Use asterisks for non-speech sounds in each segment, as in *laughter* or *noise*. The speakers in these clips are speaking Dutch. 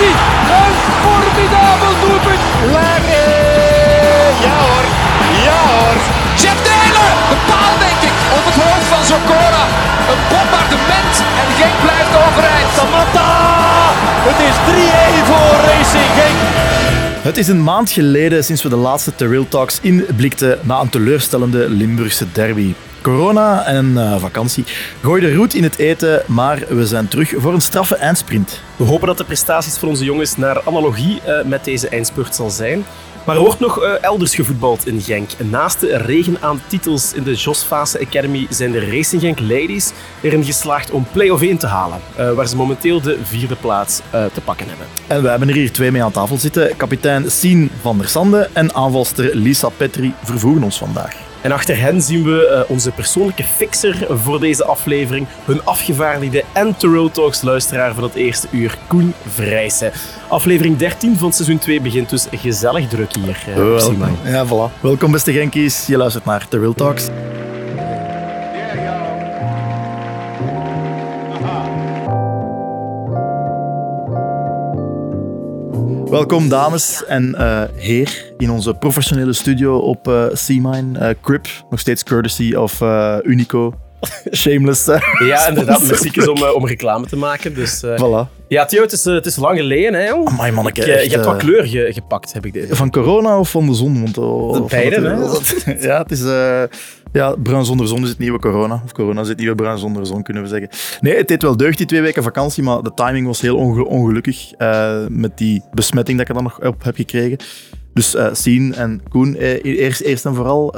Een formidabel doelpunt. Larry. Ja hoor. Ja hoor. Jeff Taylor. De paal denk ik. Op het hoofd van Zokora. Een bombardement. En Genk blijft overeind. Samatta. Het is 3-1 voor Racing Genk. Het is een maand geleden sinds we de laatste Terrell Talks inblikten na een teleurstellende Limburgse derby. Corona en uh, vakantie gooiden roet in het eten, maar we zijn terug voor een straffe eindsprint. We hopen dat de prestaties van onze jongens naar analogie uh, met deze eindspurt zal zijn. Maar er wordt nog uh, elders gevoetbald in Genk. Naast de regen aan titels in de Jos Fase Academy zijn de Racing Genk Ladies erin geslaagd om play-off 1 te halen, uh, waar ze momenteel de vierde plaats uh, te pakken hebben. En we hebben er hier twee mee aan tafel zitten. Kapitein Sien van der Sande en aanvalster Lisa Petri vervoegen ons vandaag. En achter hen zien we uh, onze persoonlijke fixer voor deze aflevering, hun afgevaardigde en Terrell Talks luisteraar van het eerste uur, Koen Vrijsen. Aflevering 13 van seizoen 2 begint dus gezellig druk hier. Uh, Welkom. Ja, voilà. Welkom beste Genkies, je luistert naar Terrell Talks. Welkom dames en uh, heer in onze professionele studio op uh, Seamine. Uh, Crip, nog steeds courtesy of Unico. *laughs* Shameless. ja, inderdaad. *laughs* Muziek is om, om reclame te maken. Dus, voilà. Ja, Theo, het is, het is lang geleden, hè, jong? Amai, manneke, je, je hebt wat kleur ge, gepakt, heb ik deze. Van corona of van de zon? Want, oh, Beide, hè? *laughs* ja, het is... Ja, bruin zonder zon is het nieuwe corona. Of corona is het nieuwe bruin zonder zon, kunnen we zeggen. Nee, het deed wel deugd, die twee weken vakantie, maar de timing was heel onge ongelukkig uh, met die besmetting dat ik er dan nog op heb gekregen. Dus uh, Sien en Koen, eh, eerst, eerst en vooral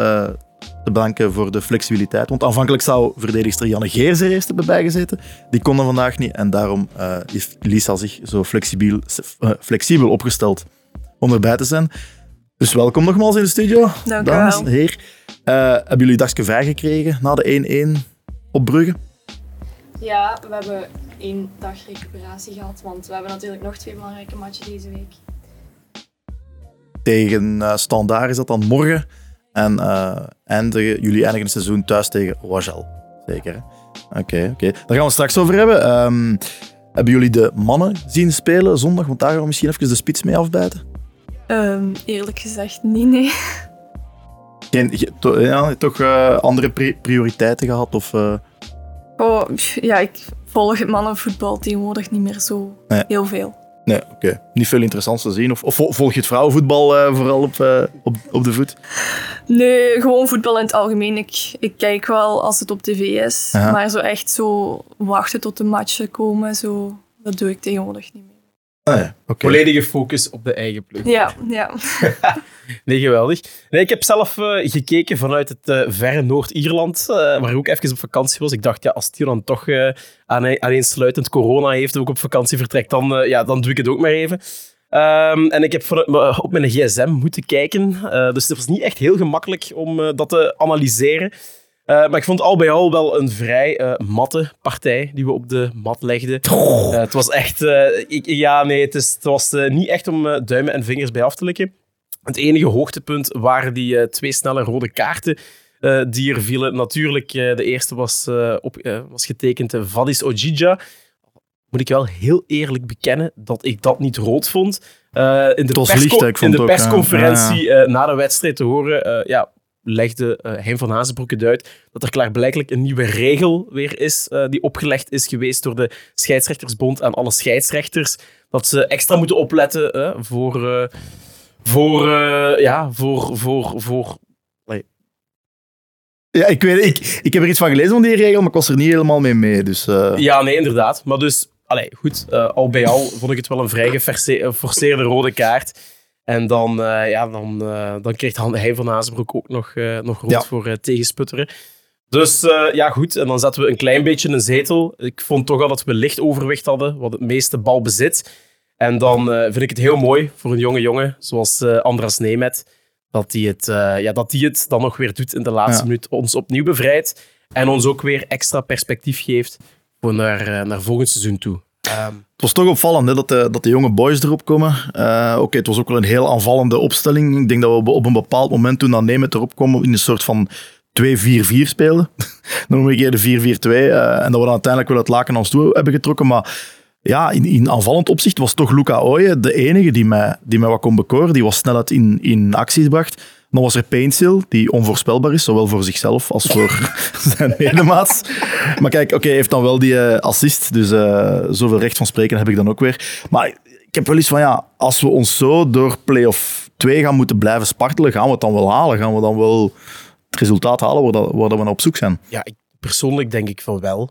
te bedanken voor de flexibiliteit. Want aanvankelijk zou verdedigster Janne Geers er eerst hebben bijgezeten. Die kon er vandaag niet en daarom is Lisa zich zo flexibel, flexibel opgesteld om erbij te zijn. Dus welkom nogmaals in de studio. Dank dames en heer. Uh, hebben jullie dagje vrij gekregen na de 1-1 op Brugge? Ja, we hebben één dag recuperatie gehad, want we hebben natuurlijk nog twee belangrijke matchen deze week. Tegen uh, Standaard is dat dan morgen. En eindigen, jullie eindigen het seizoen thuis tegen Wajal. Zeker, Oké, oké. Okay. Daar gaan we straks over hebben. Um, hebben jullie de mannen zien spelen zondag? Want daar gaan we misschien even de spits mee afbijten. Um, eerlijk gezegd, niet, nee. Geen, to, ja, toch uh, andere pri prioriteiten gehad? Of, uh... Oh, ja, ik volg het mannenvoetbal tegenwoordig niet meer zo nee. heel veel. Nee, oké. Okay. Niet veel interessants te zien. Of, of volg je het vrouwenvoetbal uh, vooral op, op, op de voet? Nee, gewoon voetbal in het algemeen. Ik, ik kijk wel als het op tv is. Aha. Maar zo echt zo wachten tot de matchen komen, zo, dat doe ik tegenwoordig niet meer. Ah, ja. okay. Volledige focus op de eigen ploeg. Ja, ja. *laughs* nee, geweldig. Nee, ik heb zelf uh, gekeken vanuit het uh, verre Noord-Ierland, uh, waar ik ook even op vakantie was. Ik dacht, ja, als die dan toch aan, aaneensluitend corona heeft en ook op vakantie vertrekt, dan, ja, dan doe ik het ook maar even. Um, en ik heb vanuit, op mijn gsm moeten kijken, dus het was niet echt heel gemakkelijk om dat te analyseren. Uh, maar ik vond al bij al wel een vrij uh, matte partij die we op de mat legden. Uh, het was echt... Ik, ja, nee, het, is, het was niet echt om duimen en vingers bij af te likken. Het enige hoogtepunt waren die twee snelle rode kaarten die er vielen. Natuurlijk, de eerste was, op, was getekend Vadis Ojija. Moet ik wel heel eerlijk bekennen dat ik dat niet rood vond. in de, persco licht, in de ook, persconferentie ja, na de wedstrijd te horen... ja, legde uh, Hein van Hazenbroek het uit dat er klaarblijkelijk een nieuwe regel weer is uh, die opgelegd is geweest door de scheidsrechtersbond aan alle scheidsrechters. Dat ze extra moeten opletten uh, voor, voor, ja, voor, voor, voor ja, ik, weet, ik, ik heb er iets van gelezen van die regel, maar ik was er niet helemaal mee mee. Dus, Ja, nee, inderdaad. Maar dus, allee, goed, al bij al vond ik het wel een vrij geforceerde rode kaart. En dan, uh, ja, dan, uh, dan kreeg hij van Hazenbroek ook nog, uh, nog rood ja. voor tegensputteren. Dus ja, goed. En dan zetten we een klein beetje een zetel. Ik vond toch al dat we licht overwicht hadden, wat het meeste balbezit. En dan vind ik het heel mooi voor een jonge jongen, zoals Andras Nemet, dat hij het, ja, dat het dan nog weer doet in de laatste ja. minuut. Ons opnieuw bevrijdt en ons ook weer extra perspectief geeft voor naar, naar volgend seizoen toe. Um, het was toch opvallend hè, dat, de, dat de jonge boys erop komen. Uh, Oké, het was ook wel een heel aanvallende opstelling. Ik denk dat we op een bepaald moment toen dat Nemet erop kwam in een soort van 2-4-4 speelden. nog een keer de 4-4-2. Uh, en dat we dan uiteindelijk wel het laken aan ons toe hebben getrokken. Maar ja, in, in aanvallend opzicht was toch Luca Ooyen de enige die mij, die wat kon bekoren. Die was snelheid in, in acties bracht. Dan was er Painsil, die onvoorspelbaar is, zowel voor zichzelf als voor *laughs* zijn medemaats. Maar kijk, oké, heeft dan wel die eh, assist, dus uh, zoveel recht van spreken heb ik dan ook weer. Maar ik heb wel eens van, ja, als we ons zo door play-off 2 gaan moeten blijven spartelen, gaan we het dan wel halen? Gaan we dan wel het resultaat halen waar, dat, waar dat we naar op zoek zijn? Ja, ik, persoonlijk denk ik van wel.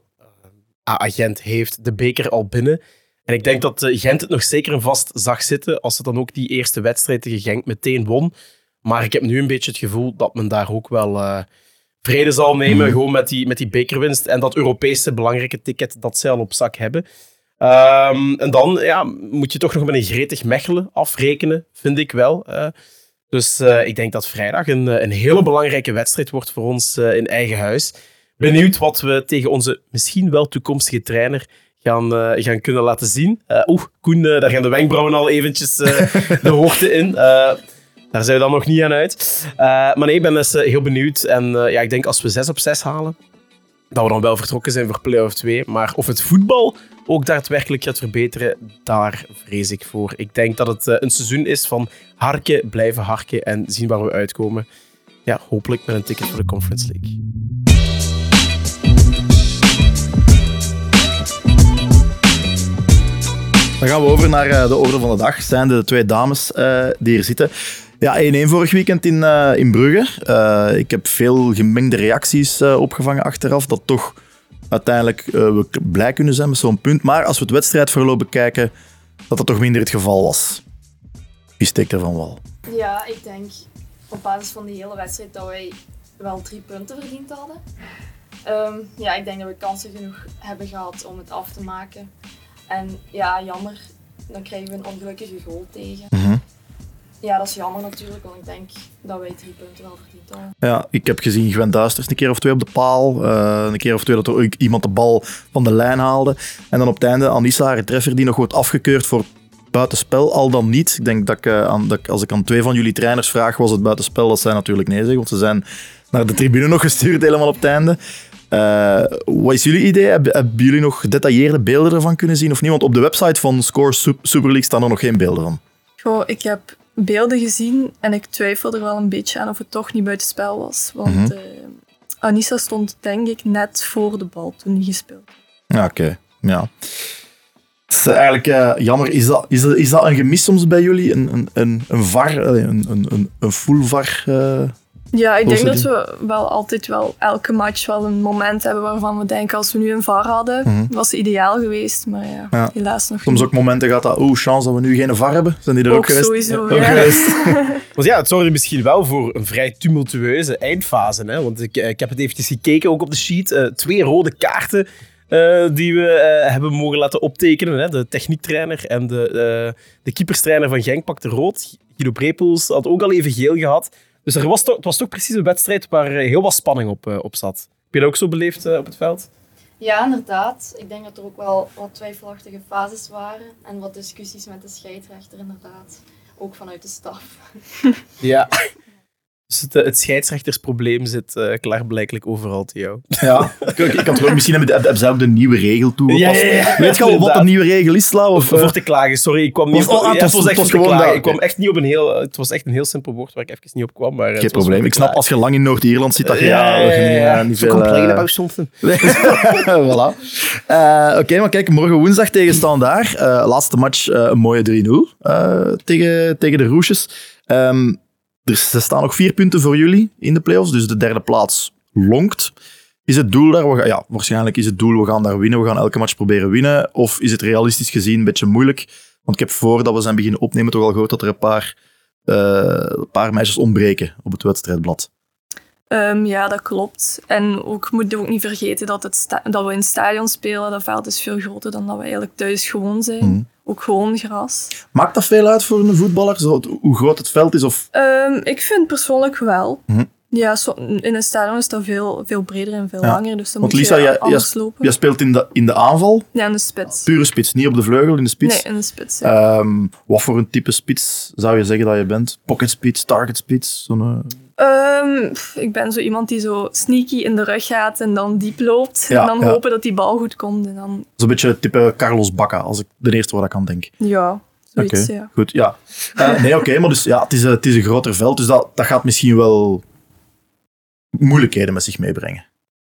Agent heeft de beker al binnen. En ik denk dat Gent het nog zeker en vast zag zitten als het dan ook die eerste wedstrijd tegen Genk meteen won. Maar ik heb nu een beetje het gevoel dat men daar ook wel uh, vrede zal nemen, mhm. gewoon met die, met die bekerwinst en dat Europese belangrijke ticket dat zij al op zak hebben. Um, en dan ja, moet je toch nog met een gretig Mechelen afrekenen, vind ik wel. Uh, dus uh, ik denk dat vrijdag een, een hele belangrijke wedstrijd wordt voor ons in eigen huis. Benieuwd wat we tegen onze misschien wel toekomstige trainer gaan, gaan kunnen laten zien. Oeh, Koen, daar gaan de wenkbrauwen al eventjes de hoogte in. Daar zijn we dan nog niet aan uit. Uh, maar nee, ik ben dus heel benieuwd. En uh, ja, ik denk als we 6 op 6 halen, dat we dan wel vertrokken zijn voor play-off 2. Maar of het voetbal ook daadwerkelijk gaat verbeteren, daar vrees ik voor. Ik denk dat het een seizoen is van harken, blijven harken en zien waar we uitkomen. Ja, hopelijk met een ticket voor de Conference League. Dan gaan we over naar de orde van de dag. Zijn de twee dames die hier zitten. Ja, 1-1 vorig weekend in, uh, in Brugge. Uh, ik heb veel gemengde reacties uh, opgevangen achteraf. Dat toch uiteindelijk we blij kunnen zijn met zo'n punt. Maar als we het wedstrijdverloop bekijken, dat dat toch minder het geval was. Wie steekt ervan wel? Ja, ik denk op basis van die hele wedstrijd dat wij wel drie punten verdiend hadden. Um, ja, ik denk dat we kansen genoeg hebben gehad om het af te maken. En ja, jammer, dan krijgen we een ongelukkige goal tegen. Mm -hmm. Ja, dat is jammer natuurlijk, want ik denk dat wij drie punten wel verdiend hebben. Ja, ik heb gezien Gwen Duisters een keer of twee op de paal. Uh, een keer of twee dat er ook iemand de bal van de lijn haalde. En dan op het einde Anissa, haar treffer, die nog wordt afgekeurd voor buitenspel, al dan niet. Ik denk dat, ik, uh, aan, dat als ik aan twee van jullie trainers vraag, was het buitenspel? Dat zij natuurlijk nee zeggen, want ze zijn naar de tribune *laughs* nog gestuurd helemaal op het einde. Uh, wat is jullie idee? Hebben, hebben jullie nog gedetailleerde beelden ervan kunnen zien of niet? Want op de website van Score Super League staan er nog geen beelden van. Goh, ik heb beelden gezien en ik twijfel er wel een beetje aan of het toch niet buitenspel was. Want mm Anissa stond denk ik net voor de bal toen hij gespeeld Ja, oké. Ja. Het is eigenlijk uh, jammer. Is dat, is, dat, is dat een gemis soms bij jullie? Een, een, een, een VAR, een, een, een, een full VAR uh, ja, ik denk dat we wel altijd wel elke match wel een moment hebben waarvan we denken als we nu een VAR hadden, mm was het ideaal geweest. Maar ja, helaas nog Soms ook momenten gaat dat, oeh, chance dat we nu geen VAR hebben. Zijn die er ook, ook geweest? Sowieso, ja. geweest. *laughs* Want ja, het zorgde misschien wel voor een vrij tumultueuze eindfase. Hè? Want ik, ik heb het eventjes gekeken, ook op de sheet. Uh, twee rode kaarten uh, die we uh, hebben mogen laten optekenen. Hè? De techniektrainer en de, uh, de keeperstrainer van Genk pakte rood. Guido Brepels had ook al even geel gehad. Dus er was toch, het was toch precies een wedstrijd waar eh, heel wat spanning op, uh, op zat. Heb je dat ook zo beleefd uh, op het veld? Ja, inderdaad. Ik denk dat er ook wel wat twijfelachtige fases waren. En wat discussies met de scheidsrechter, inderdaad. Ook vanuit de staf. *laughs* ja. Dus het, het scheidsrechtersprobleem zit uh, klaarblijkelijk overal te jou. Ja, ik, ik had gewoon, misschien hebben, hebben ze ook de nieuwe regel toegepast. Ja, ja, ja, Weet je al wat de nieuwe regel is? Of, voor te klagen, sorry. Ik kwam niet oh, ah, het, was, echt gewoon Ik kwam echt niet op een heel... Het was echt een heel simpel woord waar ik even niet op kwam. Maar, Geen probleem. Ik snap als je lang in Noord-Ierland zit, dat je ja, ja, ja, niet veel... complain about something. voilà. Uh, Oké, okay, maar kijk, morgen woensdag tegen Standaard. Uh, laatste match, uh, een mooie 3-0 tegen, tegen de Roesjes. Um, er, er staan nog vier punten voor jullie in de playoffs, dus de derde plaats lonkt. Is het doel daar, we gaan, ja, waarschijnlijk is het doel, we gaan daar winnen, we gaan elke match proberen winnen. Of is het realistisch gezien een beetje moeilijk? Want ik heb voordat we zijn beginnen opnemen toch al gehoord dat er een paar, uh, een paar meisjes ontbreken op het wedstrijdblad. Um, ja, dat klopt. En ook moeten we ook niet vergeten dat, het dat we in het stadion spelen. Dat veld is veel groter dan dat we eigenlijk thuis gewoon zijn. Mhm ook gewoon gras. Maakt dat veel uit voor een voetballer, zo, hoe groot het veld is? Of? Um, ik vind persoonlijk wel. Mhm. Ja, zo, in een stadion is dat veel, veel breder en veel Ja. langer, dus dan Want moet Lisa, je jij, anders jij- lopen. jij speelt in de, in de aanval, Ja, in de spits. pure spits, niet op de vleugel, in de spits. Nee, in de spits. Ja. Ehm, wat voor een type spits zou je zeggen dat je bent? Pocket spits, target spits? Zo'n, eh, Ehm, pff, ik ben zo iemand die zo sneaky in de rug gaat en dan diep loopt. Ja, en dan ja. hopen dat die bal goed komt. En dan, Zo'n beetje type Carlos Bacca, als ik de eerste wat ik aan denk. ja, zoiets, ja. goed. Ja. Eh, *laughs* nee, oké, maar dus, ja, het, is, een- het is een groter veld, dus dat, dat gaat misschien wel moeilijkheden met zich meebrengen.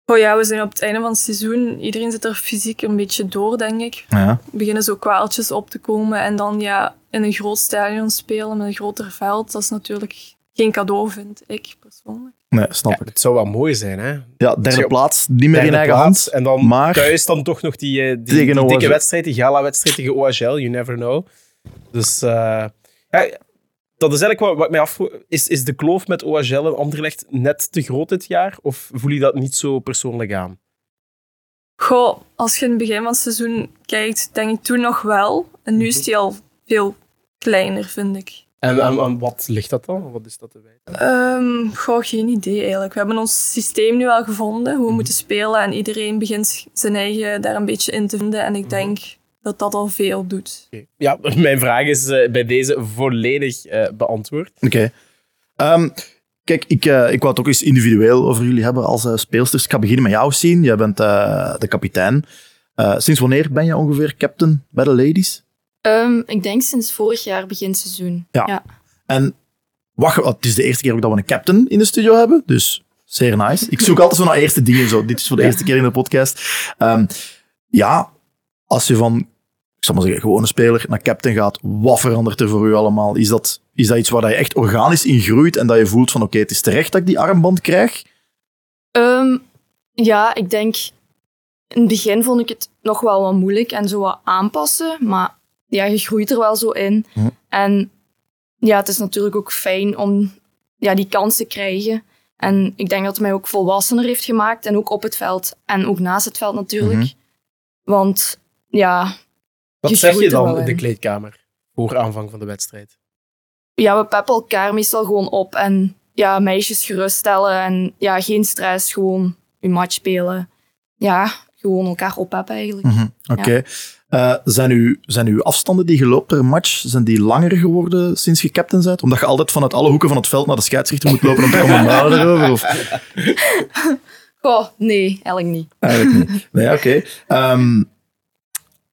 Oh ja, we zijn op het einde van het seizoen. Iedereen zit er fysiek een beetje door, denk ik. Ja. Beginnen zo kwaaltjes op te komen. En dan ja, in een groot stadion spelen met een groter veld, dat is natuurlijk geen cadeau, vind ik persoonlijk. Nee, snap Ja, ik. het zou wel mooi zijn, hè? Ja, derde plaats, niet meer in eigen plaats. hand. En dan maar- thuis dan toch nog die, eh, die, dikke OHL. wedstrijd, die gala-wedstrijd tegen OHL, you never know. Dus eh, ja, dat is eigenlijk wat, wat mij afvroeg. Is, is de kloof met OHL en Anderlecht net te groot dit jaar? Of voel je dat niet zo persoonlijk aan? Goh, als je in het begin van het seizoen kijkt, denk ik toen nog wel. En nu is die al veel kleiner, vind ik. En aan, wat ligt dat dan? Wat is dat te wijten? Ehm goh, geen idee eigenlijk. We hebben ons systeem nu wel gevonden, hoe we moeten spelen. En iedereen begint zijn eigen daar een beetje in te vinden. En ik denk dat dat al veel doet. Ja, *laughs* mijn vraag is eh, bij deze volledig eh, beantwoord. Oké. Ehm, kijk, ik, eh, ik wou het ook eens individueel over jullie hebben als speelsters. Ik ga beginnen met jou, Sien. Jij bent eh, de kapitein. Eh, sinds wanneer ben je ongeveer captain bij de ladies? Ehm, ik denk sinds vorig jaar begin seizoen. Ja. ja. En wacht, het is de eerste keer ook dat we een captain in de studio hebben, dus zeer nice. Ik zoek altijd zo naar eerste dingen. Zo. Dit is voor de eerste keer in de podcast. Ehm, ja, als je van, ik zal maar zeggen, gewone speler naar captain gaat, wat verandert er voor u allemaal? Is dat, is dat iets waar je echt organisch in groeit en dat je voelt van oké, het is terecht dat ik die armband krijg? Ehm, ja, ik denk... In het begin vond ik het nog wel wat moeilijk en zo wat aanpassen. Maar ja, je groeit er wel zo in. Hm. En ja, het is natuurlijk ook fijn om ja, die kans te krijgen. En ik denk dat het mij ook volwassener heeft gemaakt. En ook op het veld. En ook naast het veld natuurlijk. Mhm. Want ja, Wat Je zeg je dan in de kleedkamer voor aanvang van de wedstrijd? ja, we peppen elkaar meestal gewoon op. En ja, meisjes geruststellen. En ja, geen stress. Gewoon je match spelen. Ja, gewoon elkaar oppeppen eigenlijk. Mhm, Oké. Eh, zijn, uw, zijn uw afstanden die je loopt per match, zijn die langer geworden sinds je captain bent? Omdat je altijd vanuit alle hoeken van het veld naar de scheidsrechter moet lopen om te commentaren *laughs* erover? Of? Goh, nee, eigenlijk niet. Eigenlijk niet. Nee, oké. Ehm,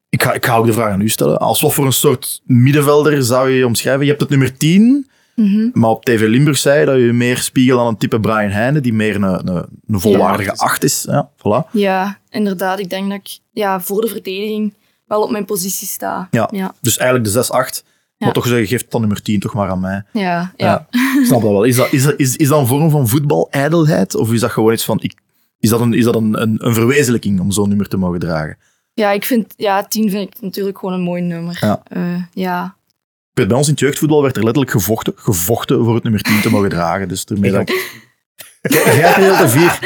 ik, ga, ik ga ook de vraag aan u stellen. Als wat voor een soort middenvelder zou je je omschrijven? Je hebt het nummer 10, Mhm. maar op TV Limburg zei je dat je meer spiegelt aan een type Brian Heijnen, die meer een, een, een volwaardige Ja, acht is. Ja, voilà. Ja, inderdaad. Ik denk dat ik ja, voor de verdediging wel op mijn positie sta. Ja. Ja, Dus eigenlijk de 6-8. Ja. Maar toch zeggen, geef dan nummer 10 toch maar aan mij. ja, ja. Snap dat wel. Is dat, is, dat, is, is dat een vorm van voetbal-ijdelheid? Of is dat gewoon iets van... Ik, is dat, een, is dat een, een, een verwezenlijking om zo'n nummer te mogen dragen? Ja, ik vind, ja, 10 vind ik natuurlijk gewoon een mooi nummer. Ja. Eh, ja. Bij ons in het jeugdvoetbal werd er letterlijk gevochten, gevochten voor het nummer 10 te mogen dragen. Dus ermee dat ik... Jij kreeg altijd vier.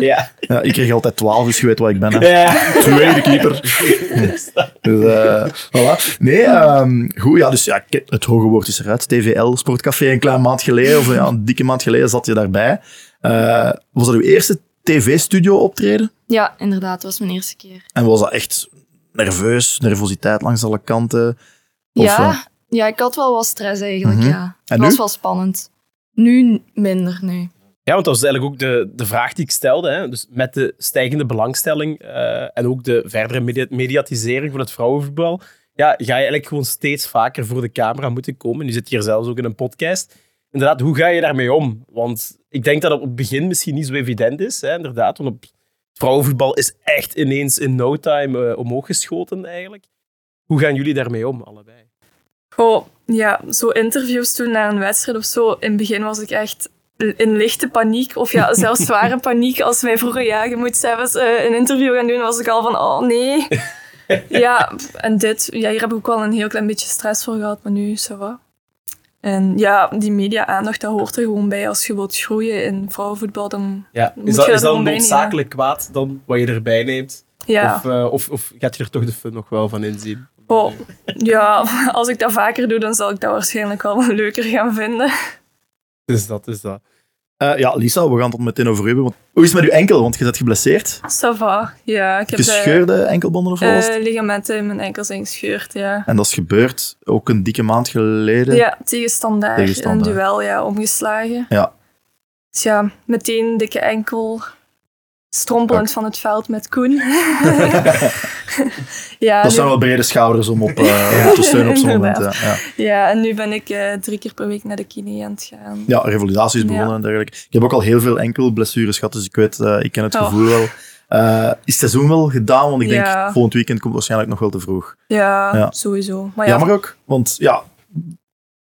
Ja. Ja, ik kreeg altijd 12, dus je weet wat ik ben. Hè. ja. Tweede keeper. *laughs* Dus, eh, voilà. Nee, ehm, goed. Ja, dus ja, het hoge woord is eruit. TVL, Sportcafé, een klein maand geleden, of ja, een dikke maand geleden zat je daarbij. Eh, was dat uw eerste tv-studio optreden? ja, inderdaad. Dat was mijn eerste keer. En was dat echt nerveus, nervositeit langs alle kanten? Of, ja, eh, ja, ik had wel wat stress eigenlijk, Mhm. ja. En Het nu? was wel spannend. Nu minder, nu. Ja, want dat was eigenlijk ook de, de vraag die ik stelde. Hè. Dus met de stijgende belangstelling eh, en ook de verdere media- mediatisering van het vrouwenvoetbal, ja, ga je eigenlijk gewoon steeds vaker voor de camera moeten komen. Nu zit hier zelfs ook in een podcast. Inderdaad, hoe ga je daarmee om? Want ik denk dat het op het begin misschien niet zo evident is, hè, inderdaad. Want op, vrouwenvoetbal is echt ineens in no time eh, omhoog geschoten, eigenlijk. Hoe gaan jullie daarmee om, allebei? Goh, ja, zo interviews toen na een wedstrijd of zo. In het begin was ik echt in lichte paniek. Of ja, *laughs* zelfs zware paniek. Als mij vroegen, ja, je moet zelfs eh, een interview gaan doen, was ik al van, oh nee. *laughs* Ja, en dit, ja, hier heb ik ook wel een heel klein beetje stress voor gehad, maar nu, ça va. En ja, die media-aandacht, dat hoort er gewoon bij. Als je wilt groeien in vrouwenvoetbal, dan... Ja, Moet is dat, je is dat noodzakelijk kwaad dan wat je erbij neemt? Ja, Of, eh, of, of gaat je er toch de fun nog wel van inzien? oh, ja, *laughs* als ik dat vaker doe, dan zal ik dat waarschijnlijk wel leuker gaan vinden. Dus dat is dat. Eh, ja, Lisa, we gaan het meteen over u hebben. Want, hoe is het met uw enkel? Want je bent geblesseerd. Ça va. Ja, ik heb de Gescheurde enkelbanden of wat was het? eh, ligamenten in mijn enkels zijn gescheurd, ja. En dat is gebeurd ook een dikke maand geleden. Ja, tegen standaard. Tegen In Standaard. een duel, ja, omgeslagen. Ja. Dus ja, meteen dikke enkel. Strompelend van het veld met Koen. *laughs* ja, Dat zijn wel brede schouders om op eh, *laughs* om te steunen op zo'n moment. Ja. Ja. ja, en nu ben ik eh, drie keer per week naar de kine aan het gaan. ja, revalidatie is begonnen en dergelijke. Ik heb ook al heel veel enkelblessures gehad, dus ik weet, eh, ik ken het Oh. gevoel wel. Is het seizoen wel gedaan? Want ik denk, volgend weekend komt waarschijnlijk nog wel te vroeg. Ja, sowieso. Maar ja, Jammer ook, want ja,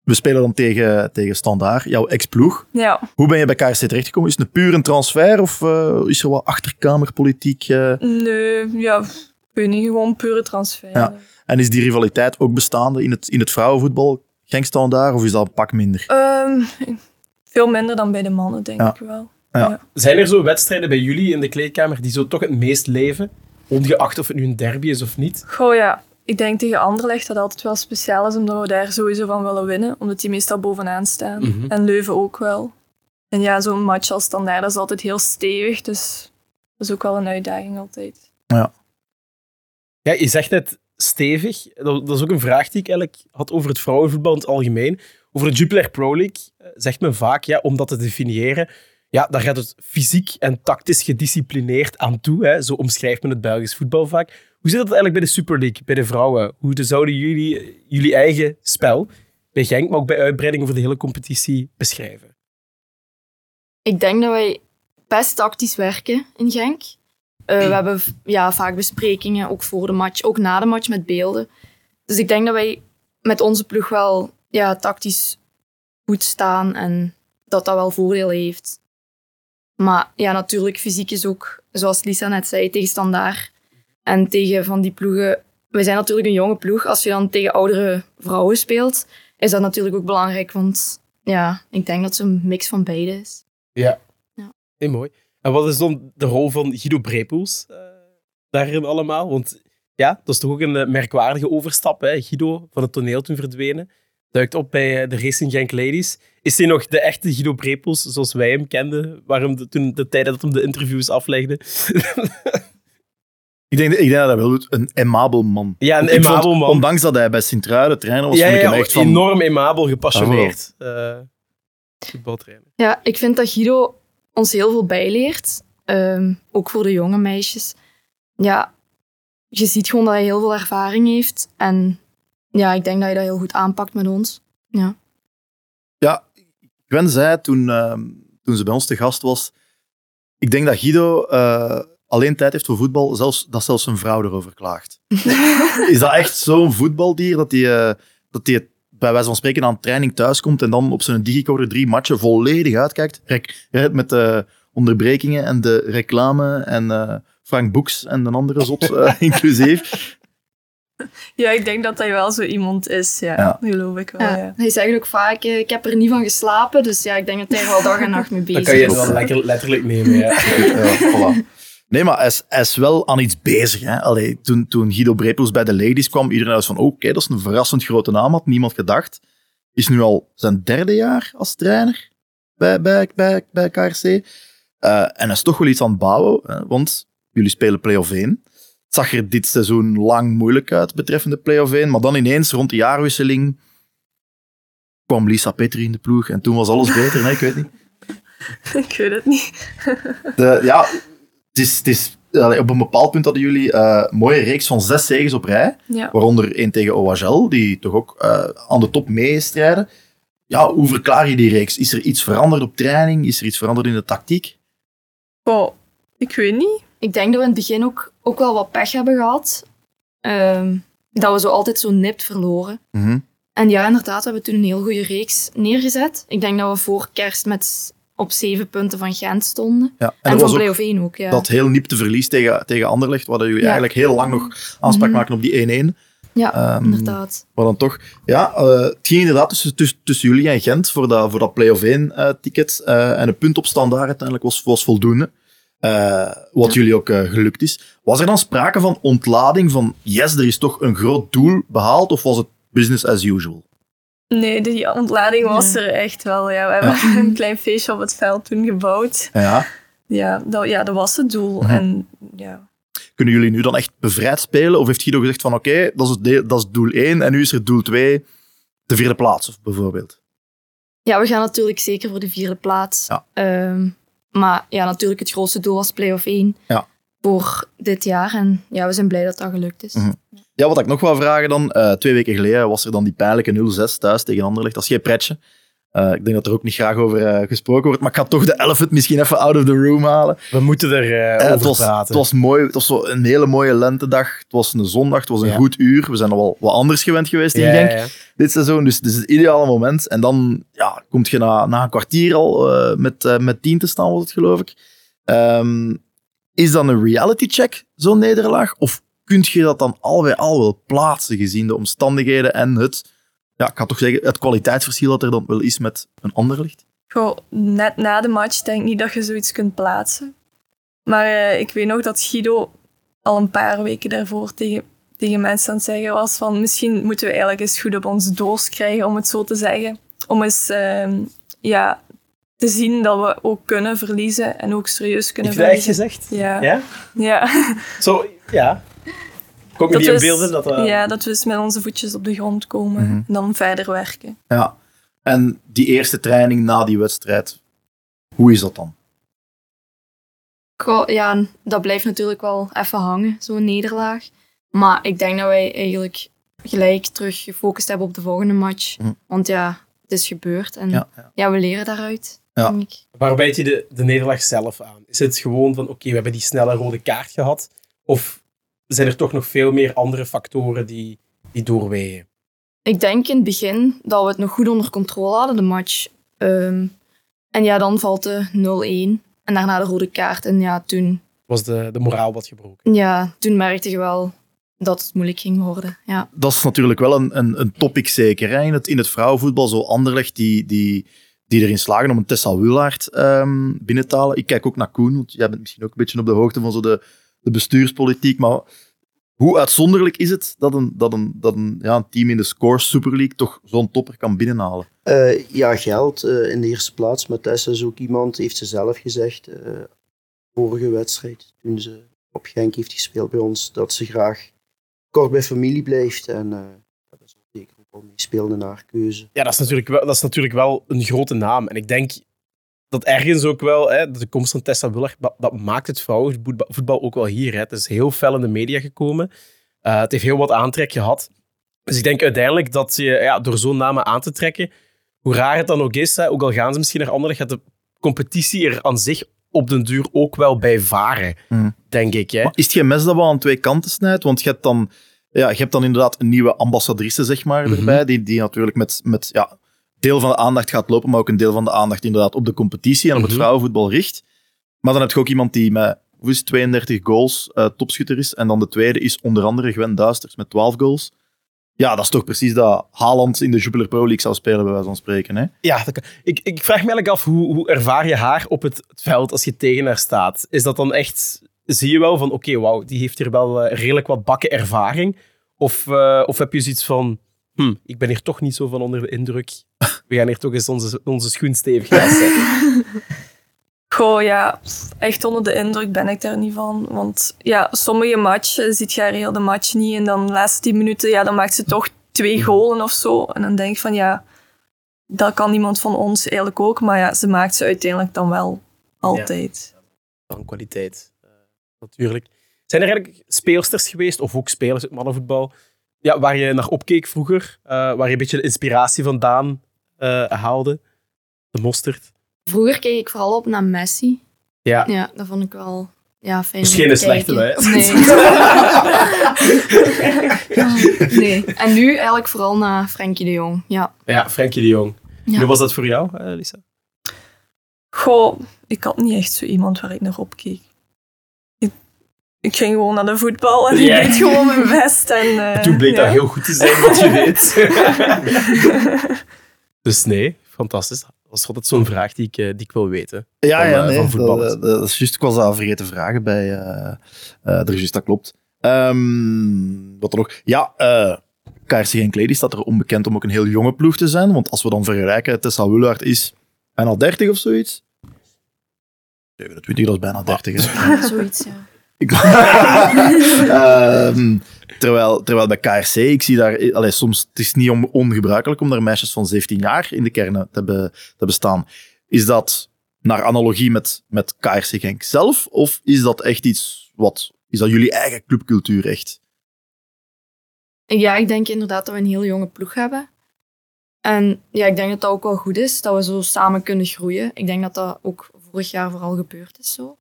we spelen dan tegen, tegen Standaard, jouw ex-ploeg. ja, Hoe ben je bij KRC terechtgekomen? Is het een puur een transfer of eh, is er wat achterkamerpolitiek? eh, nee, ja, ik weet niet, gewoon pure transfer. Ja. en is die rivaliteit ook bestaande in het, in het vrouwenvoetbal? Genk Standaard of is dat een pak minder? Ehm, veel minder dan bij de mannen, denk Ja. ik wel. Zijn er zo wedstrijden bij jullie in de kleedkamer die zo toch het meest leven? Ongeacht of het nu een derby is of niet? Goh ja, ik denk tegen Anderlecht dat altijd wel speciaal is, omdat we daar sowieso van willen winnen. Omdat die meestal bovenaan staan. Mhm. En Leuven ook wel. En ja, zo'n match als standaard dat is altijd heel stevig, dus dat is ook wel een uitdaging altijd. Ja, je zegt net stevig. Dat, dat is ook een vraag die ik eigenlijk had over het vrouwenvoetbal in het algemeen. Over de Jupiler Pro League eh, zegt men vaak, ja, om dat te definiëren, ja, daar gaat het fysiek en tactisch gedisciplineerd aan toe. Hè. Zo omschrijft men het Belgisch voetbal vaak. Hoe zit dat eigenlijk bij de Super League, bij de vrouwen? Hoe de- zouden jullie jullie eigen spel bij Genk, maar ook bij uitbreiding over de hele competitie beschrijven? Ik denk dat wij best tactisch werken in Genk. Eh, we hebben v- ja, vaak besprekingen, ook voor de match, ook na de match met beelden. Dus ik denk dat wij met onze ploeg wel ja, tactisch goed staan en dat dat wel voordelen heeft. Maar ja, natuurlijk, fysiek is ook, zoals Lisa net zei, tegen standaard. En tegen van die ploegen... We zijn natuurlijk een jonge ploeg. Als je dan tegen oudere vrouwen speelt, is dat natuurlijk ook belangrijk. Want ja, ik denk dat het een mix van beide is. Ja. Ja. Heel mooi. En wat is dan de rol van Guido Brepoels eh, daarin allemaal? Want ja, dat is toch ook een eh, merkwaardige overstap. Hè? Guido van het toneel toen verdwenen. Duikt op bij eh, de Racing Genk Ladies. Is hij nog de echte Guido Brepoels zoals wij hem kenden? Waarom de, toen de tijd dat hem de interviews aflegde? *laughs* Ik denk, ik denk dat hij wel doet. Een emabel man. Ja, een Ik vond, emabel man. Ondanks dat hij bij Sint-Truiden trainer was, ja, vond ik ja, hem echt van... enorm emabel, gepassioneerd. eh voetbaltrainer. Ja, ik vind dat Guido ons heel veel bijleert. Ehm, ook voor de jonge meisjes. Ja, je ziet gewoon dat hij heel veel ervaring heeft. En ja, ik denk dat hij dat heel goed aanpakt met ons. Ja. Ja, Gwen zei toen, ehm, toen ze bij ons te gast was, ik denk dat Guido eh, alleen tijd heeft voor voetbal, zelfs, dat zelfs zijn vrouw erover klaagt. *laughs* Is dat echt zo'n voetbaldier dat hij, eh, dat hij bij wijze van spreken aan training thuiskomt en dan op zijn digicoder drie matchen volledig uitkijkt? Rek, met de onderbrekingen en de reclame en eh, Frank Boeks en een andere zot eh, *laughs* inclusief. Ja, ik denk dat hij wel zo iemand is, ja. Ja. Geloof ik wel, Ja, ja. Hij zegt ook vaak, ik heb er niet van geslapen. Dus ja, ik denk dat hij er wel dag en nacht mee bezig Dan kan je het is. wel lekker, letterlijk nemen. Ja. Ja, voilà. Nee, maar hij is, hij is wel aan iets bezig. Hè? Allee, toen, toen Guido Brepels bij de Ladies kwam, iedereen was van oké, dat is een verrassend grote naam, had niemand gedacht. Is nu al zijn derde jaar als trainer bij, bij, bij, bij KRC. Eh, en hij is toch wel iets aan het bouwen, hè, want jullie spelen play-off 1. Het zag er dit seizoen lang moeilijk uit betreffende play-off 1, maar dan ineens rond de jaarwisseling kwam Lisa Petri in de ploeg en toen was alles beter. Nee, ik weet niet. *laughs* ik weet het niet. De, ja, het is, het is, allee, op een bepaald punt hadden jullie eh, een mooie reeks van zes zegens op rij. Ja. Waaronder één tegen OHL, die toch ook eh, aan de top meestrijden. Ja, hoe verklaar je die reeks? Is er iets veranderd op training? Is er iets veranderd in de tactiek? Oh, ik weet niet. Ik denk dat we in het begin ook, ook wel wat pech hebben gehad. Ehm, dat we zo altijd zo nipt verloren. Mhm. En ja, inderdaad, we hebben toen een heel goede reeks neergezet. Ik denk dat we voor kerst met op zeven punten van Gent stonden. Ja. En, En, van play-off 1 ook, ja. dat heel nipte verlies tegen, tegen Anderlecht, waar jullie Ja. eigenlijk heel lang nog aanspraak maken op die 1-1. Ja, Ehm, inderdaad. Maar dan toch, ja, eh, het ging inderdaad tussen, tussen, tussen jullie en Gent voor dat, voor dat play-off 1-ticket. eh, en een punt op standaard uiteindelijk was, was voldoende. Eh, wat jullie ook eh, gelukt is. Was er dan sprake van ontlading van, yes, er is toch een groot doel behaald, of was het business as usual? Nee, die ontlading was er echt wel. Ja. We hebben *laughs* een klein feestje op het veld toen gebouwd. Ja. Ja, dat, ja, dat was het doel. Mhm. En ja, Kunnen jullie nu dan echt bevrijd spelen? Of heeft Guido gezegd van oké, dat, is het deel- dat is doel 1 en nu is er doel 2, de vierde plaats of bijvoorbeeld? Ja, we gaan natuurlijk zeker voor de vierde plaats. Ja. Ehm, maar ja, natuurlijk het grootste doel was play-off 1 Ja. voor dit jaar. En ja, we zijn blij dat dat gelukt is. Mhm. Ja, wat ik nog wou vragen dan, eh, twee weken geleden was er dan die pijnlijke 0-6 thuis tegen Anderlecht. Dat is geen pretje. Eh, ik denk dat er ook niet graag over eh, gesproken wordt, maar ik ga toch de elephant misschien even out of the room halen. We moeten er over het, was, praten. het was mooi, het was zo een hele mooie lentedag. Het was een zondag, het was een Ja. goed uur. We zijn al wel wat anders gewend geweest in Genk ja, dit seizoen, dus het is het ideale moment. En dan ja, kom je na, na een kwartier al met, met tien te staan, was het geloof ik. Ehm, is dan een reality check, zo'n nederlaag? Of kun je dat dan al bij al wel plaatsen, gezien de omstandigheden en het, ja, ik ga toch zeggen, het kwaliteitsverschil dat er dan wel is met een ander licht? Goh, net na de match denk ik niet dat je zoiets kunt plaatsen. Maar eh, ik weet nog dat Guido al een paar weken daarvoor tegen, tegen mensen aan het zeggen was van misschien moeten we eigenlijk eens goed op onze doos krijgen, om het zo te zeggen. Om eens ehm, ja, te zien dat we ook kunnen verliezen en ook serieus kunnen verliezen. gezegd? Ja. Ja? Ja. Zo, ja. Ook die we eens- beelden dat dat... ja, dat we eens met onze voetjes op de grond komen Mhm. en dan verder werken. Ja. En die eerste training na die wedstrijd, hoe is dat dan? Goh, ja, dat blijft natuurlijk wel even hangen, zo'n nederlaag. Maar ik denk dat wij eigenlijk gelijk terug gefocust hebben op de volgende match. Mhm. Want ja, het is gebeurd en Ja, ja, ja. we leren daaruit, Ja. denk ik. Waar bijt je de, de nederlaag zelf aan? Is het gewoon van, oké, we hebben die snelle rode kaart gehad? Of zijn er toch nog veel meer andere factoren die, die doorwegen? Ik denk in het begin dat we het nog goed onder controle hadden, de match. Ehm, en ja, dan valt de 0-1. En daarna de rode kaart. En ja, toen, Was de, de moraal wat gebroken? ja, toen merkte je wel dat het moeilijk ging worden. Ja. dat is natuurlijk wel een, een, een topic zeker. Hè? In, het, in het vrouwenvoetbal, zo Anderlecht, die, die, die erin slagen om een Tessa Willaert ehm, binnen te halen. Ik kijk ook naar Koen, want jij bent misschien ook een beetje op de hoogte van zo de, de bestuurspolitiek. Maar hoe uitzonderlijk is het dat een, dat een, dat een, ja, een team in de Scores Super League toch zo'n topper kan binnenhalen? Eh, ja, geld eh, in de eerste plaats. Maar Tessa is ook iemand, heeft ze zelf gezegd, eh, vorige wedstrijd, toen ze op Genk heeft gespeeld bij ons, dat ze graag kort bij familie blijft. En eh, dat is ook zeker ook wel meespeelde in haar keuze. Ja, dat is, natuurlijk wel, dat is natuurlijk wel een grote naam. En ik denk dat ergens ook wel, hè, de komst van Tessa Willer, dat, dat maakt het vrouwenvoetbal voetbal ook wel hier. Hè. Het is heel fel in de media gekomen. Eh, het heeft heel wat aantrek gehad. Dus ik denk uiteindelijk dat je ja, door zo'n namen aan te trekken, hoe raar het dan ook is, hè, ook al gaan ze misschien naar anderen, gaat de competitie er aan zich op den duur ook wel bij varen, Mhm. denk ik. Hè. Maar is het geen mes dat wel aan twee kanten snijdt? Want je hebt dan, ja, je hebt dan inderdaad een nieuwe ambassadrice zeg maar, Mhm. erbij, die, die natuurlijk met, met ja, deel van de aandacht gaat lopen, maar ook een deel van de aandacht inderdaad op de competitie en op het Mhm. vrouwenvoetbal richt. Maar dan heb je ook iemand die met hoe is het, 32 goals eh, topschutter is. En dan de tweede is onder andere Gwen Duisters met 12 goals. Ja, dat is toch precies dat Haaland in de Jupiler Pro League zou spelen, bij wijze van spreken. Hè? Ja, dat ik, ik vraag me eigenlijk af, hoe, hoe ervaar je haar op het, het veld als je tegen haar staat? Is dat dan echt, zie je wel van, oké, wauw, die heeft hier wel eh, redelijk wat bakken ervaring? Of, eh, of heb je zoiets van, hm, ik ben hier toch niet zo van onder de indruk. We gaan hier toch eens onze, onze schoen stevig zetten. *laughs* Goh, ja, echt onder de indruk ben ik daar niet van. Want ja, sommige matchen ziet je haar heel de match niet. En dan de laatste tien minuten, ja, dan maakt ze toch twee golen of zo. En dan denk ik van, ja, dat kan iemand van ons eigenlijk ook. Maar ja, ze maakt ze uiteindelijk dan wel altijd. Van kwaliteit, eh, natuurlijk. Zijn er eigenlijk speelsters geweest, of ook spelers uit mannenvoetbal, ja, waar je naar opkeek vroeger? eh, waar je een beetje de inspiratie vandaan eh, haalde? De mosterd? Vroeger keek ik vooral op naar Messi. Ja. Ja, dat vond ik wel ja, fijn Dus geen te slechte, hè? Nee. *laughs* nee. En nu eigenlijk vooral naar Frenkie de Jong. Ja. Ja, Frenkie de Jong. Ja. Hoe was dat voor jou, eh, Lisa? Goh, ik had niet echt zo iemand waar ik naar opkeek. Ik, ik ging gewoon naar de voetbal en ik deed gewoon mijn best. En, eh, Toen bleek ja. dat heel goed te zijn wat je deed. *laughs* dus nee, fantastisch. Dat is altijd zo'n vraag die ik, eh, die ik wil weten. Ja, Van, ja, eh, nee, van dat, voetballers. dat- dat is juist. Ik was dat vergeten vragen bij uh, uh, dat klopt. Ehm, wat er nog? Ja, eh, KRC Genk Lady staat er onbekend om ook een heel jonge ploeg te zijn. Want als we dan vergelijken, Tessa Wullaert is bijna 30 of zoiets. 27, dat is bijna 30. Hè. Zoiets, ja. *laughs* Ehm, terwijl, terwijl bij KRC, ik zie daar... Allee, soms, het is niet on- ongebruikelijk om daar meisjes van 17 jaar in de kernen te, hebben te bestaan. Is dat naar analogie met, met KRC Genk zelf? Of is dat echt iets wat... Is dat jullie eigen clubcultuur echt? Ja, ik denk inderdaad dat we een heel jonge ploeg hebben. En ja, ik denk dat dat ook wel goed is, dat we zo samen kunnen groeien. Ik denk dat dat ook vorig jaar vooral gebeurd is zo.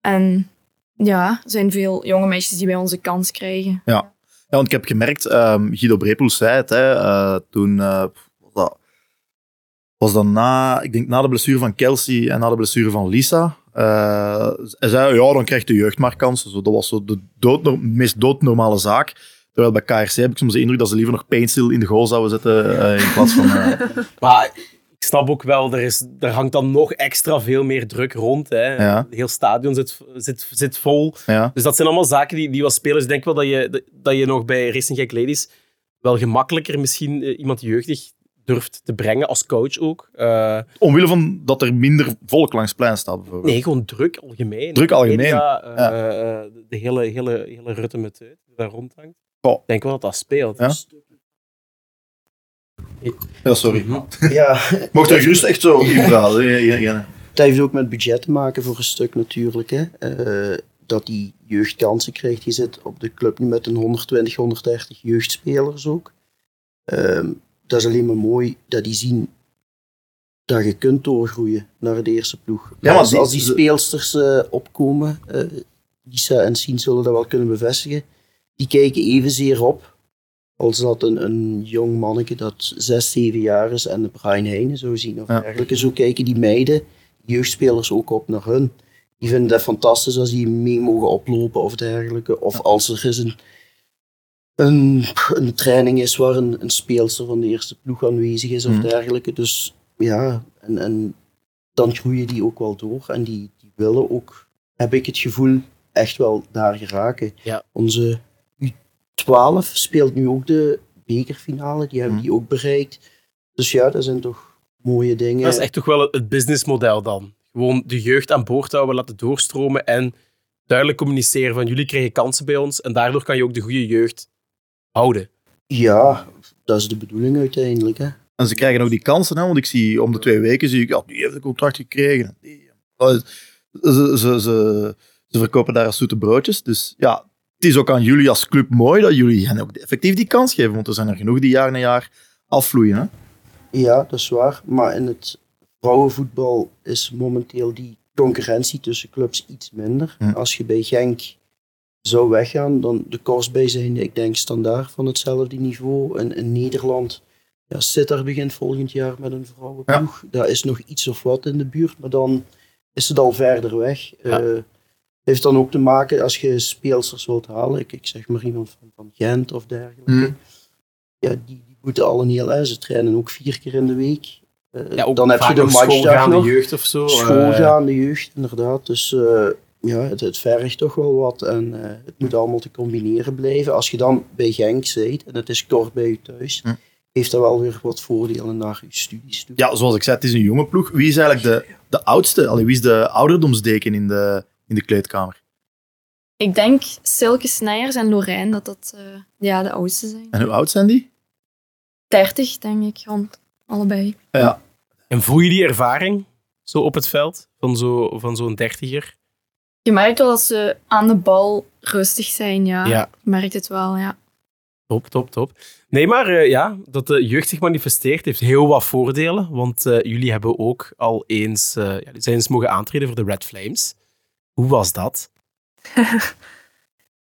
En ja, er zijn veel jonge meisjes die bij ons een kans krijgen. Ja, want ik heb gemerkt, ehm, Guido Brepoels zei het, hè, eh, toen eh, was dat, was dat na, ik denk na de blessure van Kelsey en na de blessure van Lisa. eh, hij zei, ja, dan krijgt de jeugd maar kansen. Zo, dat was zo de dood, meest doodnormale zaak. Terwijl bij KRC heb ik soms de indruk dat ze liever nog Paintstil in de goal zouden zetten in plaats van... eh, *laughs* Maar ik snap ook wel, er, is, er hangt dan nog extra veel meer druk rond. Hè. Ja. Heel stadion zit, zit, zit vol. ja. Dus dat zijn allemaal zaken die, die wat spelers... Ik denk wel dat je, dat je nog bij Racing Gek Ladies wel gemakkelijker misschien eh, iemand jeugdig durft te brengen, als coach ook. Eh, Omwille van dat er minder volk langs het plein staat, bijvoorbeeld. nee, gewoon druk algemeen. Druk algemeen, Media, eh, de hele, hele, hele rutte met daar rondhangt. Ik denk wel dat dat speelt. Ja. Ja, sorry. Ja, Mocht er gerust echt zo inpraten. Ja, ja, ja. Het heeft ook met budget te maken voor een stuk natuurlijk. Hè. Eh, dat die jeugd kansen krijgt. Je zit op de club nu met een 120, 130 jeugdspelers ook. Ehm, dat is alleen maar mooi dat die zien dat je kunt doorgroeien naar de eerste ploeg. maar als, die- als die ze- speelsters eh, opkomen, eh Lisa en Sien zullen dat wel kunnen bevestigen, die kijken evenzeer op als dat een, een jong manneke dat 6, 7 jaar is en de Brian Heijnen zou zien of Ja. dergelijke. Zo kijken die meiden, jeugdspelers ook op naar hun. Die vinden het fantastisch als die mee mogen oplopen of dergelijke. Of als er eens een, een, een training is waar een, een speelster van de eerste ploeg aanwezig is of Mhm. dergelijke. Dus ja, en, en dan groeien die ook wel door. En die, die willen ook, heb ik het gevoel, echt wel daar geraken. Ja. Onze U12 speelt nu ook de bekerfinale. Die hebben Mhm. die ook bereikt. Dus ja, dat zijn toch mooie dingen. Dat is echt toch wel het- businessmodel dan. Gewoon de jeugd aan boord houden, laten doorstromen en duidelijk communiceren van jullie krijgen kansen bij ons en daardoor kan je ook de goede jeugd houden. Ja, dat is de bedoeling uiteindelijk. Hè. En ze krijgen ook die kansen, hè, want ik zie om de twee weken zie ik, ja, die heeft een contract gekregen. Die, Oh, ze, ze, ze, ze verkopen daar als zoete broodjes. Dus ja, het is ook aan jullie als club mooi dat jullie hen ook effectief die kans geven, want er zijn er genoeg die jaar na jaar afvloeien. Hè? Ja, dat is waar. Maar in het vrouwenvoetbal is momenteel die concurrentie tussen clubs iets minder. Hm. Als je bij Genk zou weggaan, dan de Korsbij zijn, ik denk, standaard van hetzelfde niveau. En in Nederland, ja, Sittard begint volgend jaar met een vrouwenploeg. Daar is nog iets of wat in de buurt, maar dan is het al verder weg. Ja. Eh, heeft dan ook te maken, als je speelsters wilt halen, ik, ik zeg maar iemand van, van Gent of dergelijke, Hm. ja, die, die moeten al een heel eind. Ze trainen ook vier keer in de week. Eh, Ja, ook dan heb je de matchdag schoolgaande nog. jeugd of zo. eh, Schoolgaande jeugd, inderdaad. Dus eh, ja, het, het vergt toch wel wat. En eh, het moet allemaal te combineren blijven. Als je dan bij Genk zit en het is kort bij je thuis, Hm. heeft dat wel weer wat voordelen naar je studies toe. Ja, zoals ik zei, het is een jonge ploeg. Wie is eigenlijk de, de oudste? Allee, wie is de ouderdomsdeken in de, in de kleedkamer? Ik denk Silke Snijers en Lorijn dat dat eh, ja, de oudste zijn. En hoe oud zijn die? 30, denk ik, rond allebei. Ja, En voel je die ervaring zo op het veld van zo- van zo'n dertiger? Je merkt wel dat ze aan de bal rustig zijn, ja. Ja. Je merkt het wel, ja. Top, top, top. Nee, maar eh, ja, dat de jeugd zich manifesteert heeft heel wat voordelen. Want eh, jullie hebben ook al eens, eh, ja, jullie zijn eens mogen aantreden voor de Red Flames. Hoe was dat? *laughs*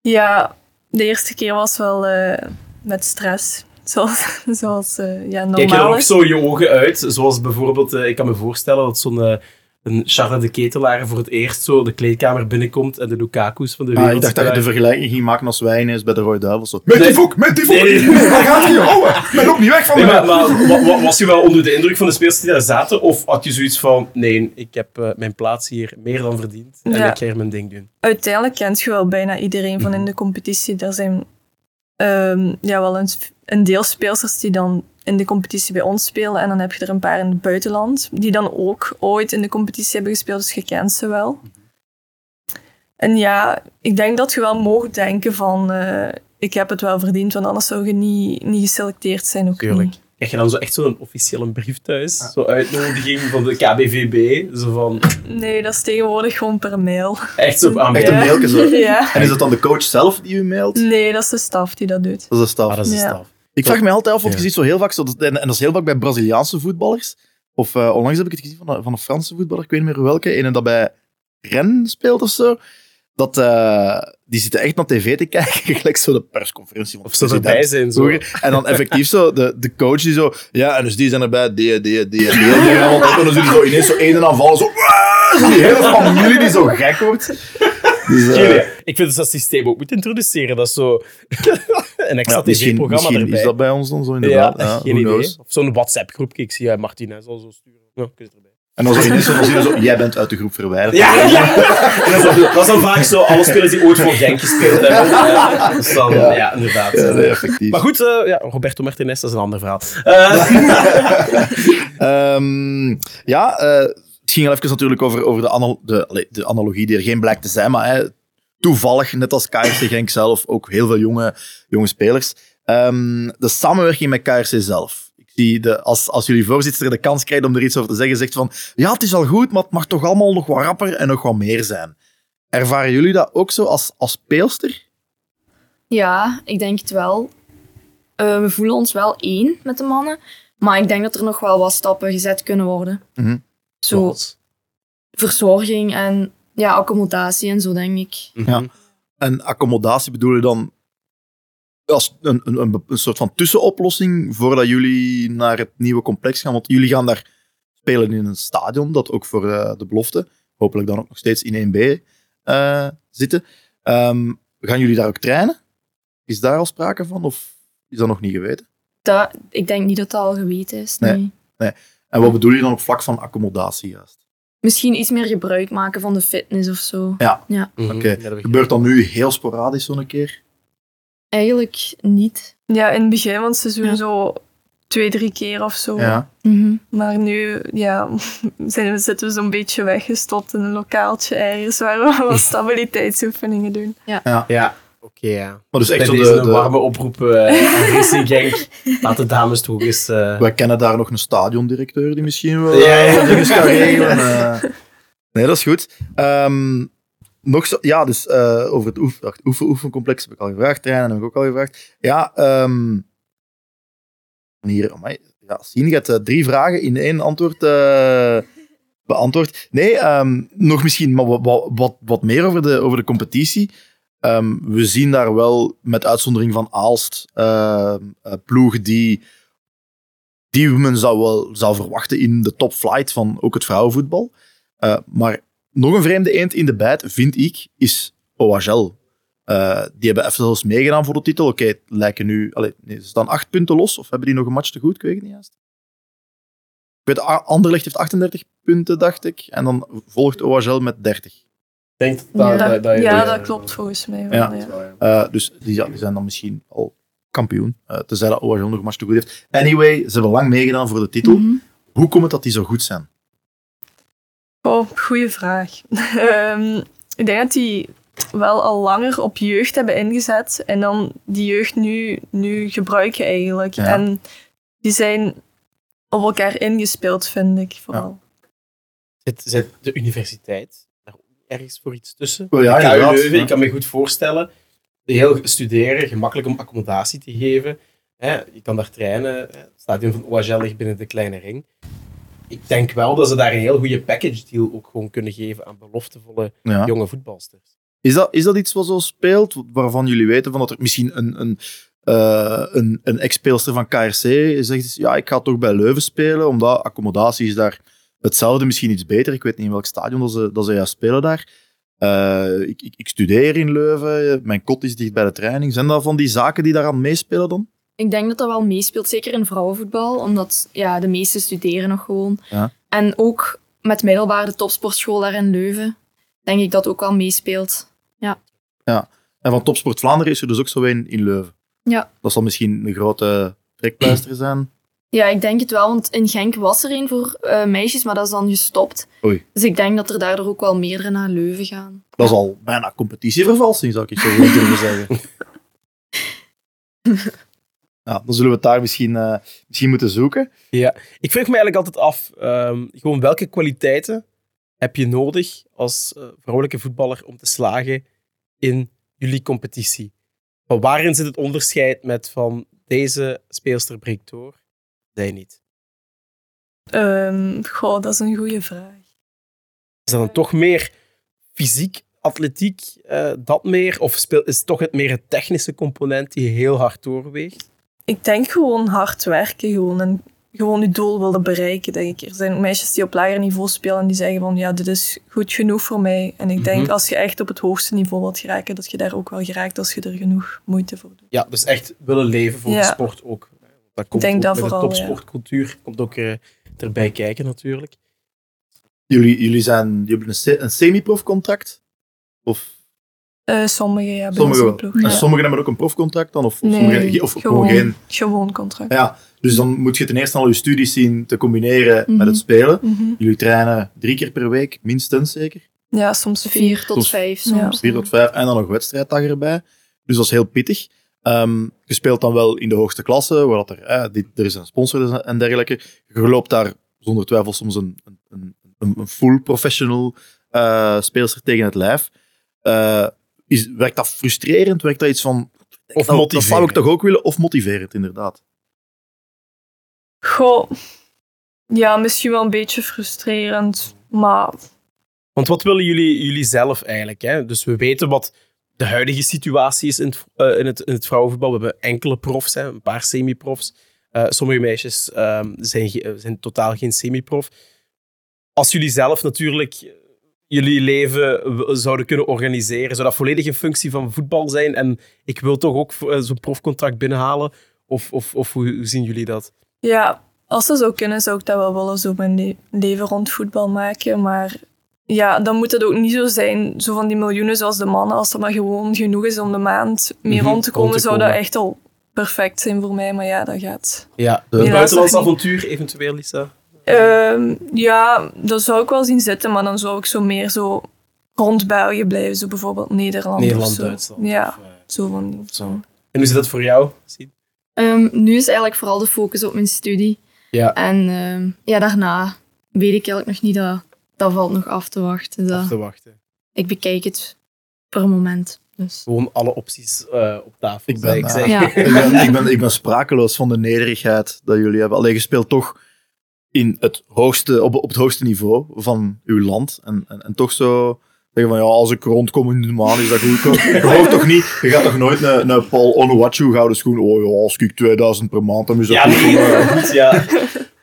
Ja, de eerste keer was wel eh, met stress. *laughs* Zoals, zoals eh, ja, Kijk je dan normaal ook zo je ogen uit? Zoals bijvoorbeeld, eh, ik kan me voorstellen dat zo'n een Charles de Ketelaar voor het eerst zo de kleedkamer binnenkomt en de Lukaku's van de Ah, wereld ik dacht dat je de vergelijking ging maken als wij ineens bij de Rode Duivels. Zo. Met Nee. die voek, met die voek! Nee, nee. Waar gaat hij? Oh, ook niet weg van Nee, mij. maar, maar wa- wa- was je wel onder de indruk van de spelers die daar zaten? Of had je zoiets van, nee, ik heb eh, mijn plaats hier meer dan verdiend en Ja. ik ga hier mijn ding doen? Uiteindelijk kent je wel bijna iedereen Mhm. van in de competitie. Er zijn ehm, ja, wel een, een deel speelsters die dan in de competitie bij ons spelen. En dan heb je er een paar in het buitenland, die dan ook ooit in de competitie hebben gespeeld, dus je kent ze wel. En ja, ik denk dat je wel mocht denken van, eh, ik heb het wel verdiend, want anders zou je niet, niet geselecteerd zijn. Ook niet. Krijg je dan zo echt zo'n officiële brief thuis? Zo'n uitnodiging van de KBVB? Zo van, Nee, dat is tegenwoordig gewoon per mail. echt zo aan Echt een mailje zo. *laughs* Ja. En is het dan de coach zelf die u mailt? Nee, dat is de staf die dat doet. Dat is de staf. Ah, dat is de Ja. staf. Ik vraag me altijd af, want Ja. je ziet zo heel vaak, zo, dat- en, en dat is heel vaak bij Braziliaanse voetballers, of eh, onlangs heb ik het gezien van een, van een Franse voetballer, ik weet niet meer welke, ene dat bij Rennes speelt of zo, dat, eh, die zitten echt naar tv te kijken, gelijk zo de persconferentie van Of ze erbij zijn. Zo. En dan effectief zo, de, de coach die zo, ja, en dus die zijn erbij, die, die, die, die, en dan zo ineens zo één en aanvallen, zo, zo die hele familie die zo gek wordt. Dus, eh, ik vind ze dat systeem ook moet introduceren. Dat is zo een extra ja, tv-programma erbij. is dat bij ons dan zo ja, inderdaad. Ja, geen who idee. knows. Of zo'n WhatsApp-groepje. Ik zie ja, Martinez al zo sturen. Ja, En dan *laughs* zo zo, dan zie je zo, jij bent uit de groep verwijderd. Ja, *laughs* ja. *laughs* Dat, is, is dan vaak zo, alle spelers die ooit voor Genk gespeeld hebben. Ja, dus dan, ja. inderdaad. Ja, nee, effectief. Maar goed, eh, ja, Roberto Martinez, dat is een ander verhaal. Eh, Ehm, ja, eh, het ging al even natuurlijk over, over de, anal de, analogie die er geen blijkt te zijn, maar hè, toevallig, net als KRC Genk zelf, ook heel veel jonge, jonge spelers. Ehm, de samenwerking met KRC zelf. Zie, de, als, als jullie voorzitter de kans krijgt om er iets over te zeggen, zegt van, ja, het is al goed, maar het mag toch allemaal nog wat rapper en nog wat meer zijn. Ervaren jullie dat ook zo als, als speelster? Ja, ik denk het wel. Eh, we voelen ons wel één met de mannen. Maar ik denk dat er nog wel wat stappen gezet kunnen worden. Mhm. Zo verzorging en ja, accommodatie en zo, denk ik. Ja. En accommodatie bedoel je dan als een, een, een, een soort van tussenoplossing voordat jullie naar het nieuwe complex gaan? Want jullie gaan daar spelen in een stadion dat ook voor eh, de belofte, hopelijk dan ook nog steeds in 1B, eh, zitten. Ehm, gaan jullie daar ook trainen? Is daar al sprake van of is dat nog niet geweten? Dat, ik denk niet dat dat al geweten is. Nee. nee. En wat bedoel je dan op vlak van accommodatie juist? Misschien iets meer gebruik maken van de fitness of zo. Ja. Ja. Mhm. Oké. Ja. Gebeurt dat nu heel sporadisch zo'n keer? Eigenlijk niet. Ja, in het begin van het seizoen Ja. zo twee, drie keer of zo. Ja. Mhm. Maar nu ja, *laughs* zijn we, zitten we zo'n beetje weggestopt in een lokaaltje ergens waar we wat *laughs* stabiliteitsoefeningen doen. Ja, oké, ja. Maar dus echt zo de, een de, warme oproep eh *laughs* aan Racing Genk. Laat de dames toch eens... eh, Wij kennen daar nog een stadiondirecteur die misschien wel Ja, ja. eh, dingen kan regelen. Nee, dat is goed. Ehm, nog zo, ja, dus eh, over het oefen, oefencomplex heb ik al gevraagd. Trainen heb ik ook al gevraagd. Ja, ehm hier, amai, ja, zien, je hebt eh, drie vragen in één antwoord eh, beantwoord. Nee, ehm, nog misschien maar wat, wat, wat, meer over de, over de competitie. Ehm, we zien daar wel, met uitzondering van Aalst, ploegen die die men zou wel zou verwachten in de top flight van ook het vrouwenvoetbal. Maar nog een vreemde eend in de bijt, vind ik, is OHL. Eh, die hebben even zelfs meegedaan voor de titel. Oké, lijken nu... Allee, nee, ze staan acht punten los, of hebben die nog een match te goed? Ik weet het niet juist. Ik weet, Anderlecht heeft 38 punten, dacht ik. En dan volgt OHL met 30. Ik denk dat, ja, dat, dat, ja, dat- klopt volgens mij Ja. wel. Ja. Eh, dus die zijn dan misschien al kampioen. Uh, tenzij dat OHL nog een match te goed heeft. Anyway, ze hebben lang meegedaan voor de titel. Mhm. Hoe komt het dat die zo goed zijn? Oh, goede vraag. *laughs* Ehm, ik denk dat die wel al langer op jeugd hebben ingezet en dan die jeugd nu, nu gebruiken eigenlijk. Ja. En die zijn op elkaar ingespeeld, vind ik vooral. Zit, zit de universiteit daar ook ergens voor iets tussen? Wel ja, Leuven, ja. ik kan me goed voorstellen. Heel studeren, gemakkelijk om accommodatie te geven. Hè, je kan daar trainen. Het stadion van OHL ligt binnen de kleine ring. Ik denk wel dat ze daar een heel goede package deal ook gewoon kunnen geven aan beloftevolle Ja. jonge voetbalsters. Is dat, is dat iets wat zo speelt, waarvan jullie weten van dat er misschien een, een, eh, een, een ex-speelster van KRC zegt, ja, ik ga toch bij Leuven spelen, omdat accommodatie is daar hetzelfde, misschien iets beter. Ik weet niet in welk stadion dat ze, dat ze juist spelen daar. Eh, ik, ik, ik studeer in Leuven, mijn kot is dicht bij de training. Zijn dat van die zaken die daaraan meespelen dan? Ik denk dat dat wel meespeelt, zeker in vrouwenvoetbal, omdat ja, de meesten studeren nog gewoon. Ja. En ook met middelbaar de topsportschool daar in Leuven, denk ik dat ook wel meespeelt. En van Topsport Vlaanderen is er dus ook zo een in Leuven. Ja. Dat zal misschien een grote trekpleister zijn. Ja, ik denk het wel, want in Genk was er een voor eh, meisjes, maar dat is dan gestopt. Oei. Dus ik denk dat er daardoor ook wel meerdere naar Leuven gaan. Dat is al bijna competitievervalsing, zou ik zo durven zeggen. *laughs* Ja, dan zullen we het daar misschien, eh, misschien moeten zoeken. Ik vraag me eigenlijk altijd af, ehm, gewoon welke kwaliteiten heb je nodig als eh, vrouwelijke voetballer om te slagen in jullie competitie? Van waarin zit het onderscheid met van deze speelster breekt door, zij niet? Ehm, goh, dat is een goede vraag. Is dat dan toch meer fysiek, atletiek, eh, dat meer? Of speel, is het toch het meer het technische component die heel hard doorweegt? Ik denk gewoon hard werken gewoon en gewoon je doel willen bereiken, denk ik. Er zijn meisjes die op lager niveau spelen en die zeggen van ja, dit is goed genoeg voor mij. En ik denk Mhm. als je echt op het hoogste niveau wilt geraken, dat je daar ook wel geraakt als je er genoeg moeite voor doet. Ja, dus echt willen leven voor Ja. de sport ook. Dat komt denk ook dat met vooral, de ja. topsportcultuur komt ook eh, erbij kijken natuurlijk. Jullie, jullie, zijn, jullie hebben een, se- een semi-profcontract? Of Eh sommigen, ja, sommigen onze wel? ploeg. En ja. sommigen hebben ook een profcontract dan? Of, of, Nee, sommigen, of gewoon gewoon, geen? gewoon contract. Ja, dus dan moet je ten eerste al je studies zien te combineren Mhm. met het spelen. Mhm. Jullie trainen drie keer per week, minstens zeker. Ja, soms vier. Vier tot Soms- vijf Ja. soms. Vier tot vijf en dan nog wedstrijddag erbij. Dus dat is heel pittig. Ehm, je speelt dan wel in de hoogste klasse, waar dat er, eh, dit, er is een sponsor en dergelijke. Je loopt daar zonder twijfel soms een, een, een, een full professional eh speelster tegen het lijf. Eh, is, werkt dat frustrerend? Werkt dat iets van... Of dat, dat zou ik toch ook willen? Of motiverend, inderdaad. Goh, ja, misschien wel een beetje frustrerend, maar Want wat willen jullie, jullie zelf eigenlijk? Hè? Dus we weten wat de huidige situatie is in het, eh, in het, in het vrouwenvoetbal. We hebben enkele profs, hè, een paar semi-profs. Eh, sommige meisjes ehm, zijn, zijn totaal geen semi-prof. Als jullie zelf natuurlijk jullie leven zouden kunnen organiseren, zou dat volledig in functie van voetbal zijn? En ik wil toch ook eh, zo'n profcontract binnenhalen? Of, of, of hoe, zien jullie dat? ja, als dat zou kunnen, zou ik dat wel willen, zo mijn le- leven rond voetbal maken. Maar ja, dan moet het ook niet zo zijn, zo van die miljoenen zoals de mannen. Als dat maar gewoon genoeg is om de maand mee Mhm, rond te komen, rond te zou dat echt al perfect zijn voor mij. Maar ja, dat gaat. Ja, een buitenlands avontuur eventueel, Lisa? Ehm, ja, dat zou ik wel zien zitten, maar dan zou ik zo meer zo rond België blijven. Zo bijvoorbeeld Nederland, Nederland, of zo. Duitsland. Ja, Of, eh, zo van die. zo. En hoe zit dat voor jou? Ehm, nu is eigenlijk vooral de focus op mijn studie. Ja. En ehm, ja, daarna weet ik eigenlijk nog niet. Dat, dat valt nog af te wachten. Af te wachten. ik bekijk het per moment. Dus. Gewoon alle opties eh, op tafel, Ik ben, ik zeggen. Ja. ik, ben, ik, ben, ik ben sprakeloos van de nederigheid dat jullie hebben. Alleen je speelt toch in het hoogste, op, op het hoogste niveau van uw land. En, en, en toch zo zeggen van ja, als ik rondkom in de maan is dat goed. Je hoort *laughs* toch niet, je gaat toch nooit naar, naar Paul Onuachu gouden schoen. Oh ja, als ik 2000 per maand, dan is dat Ja, goed. nee, goed, ja. *laughs*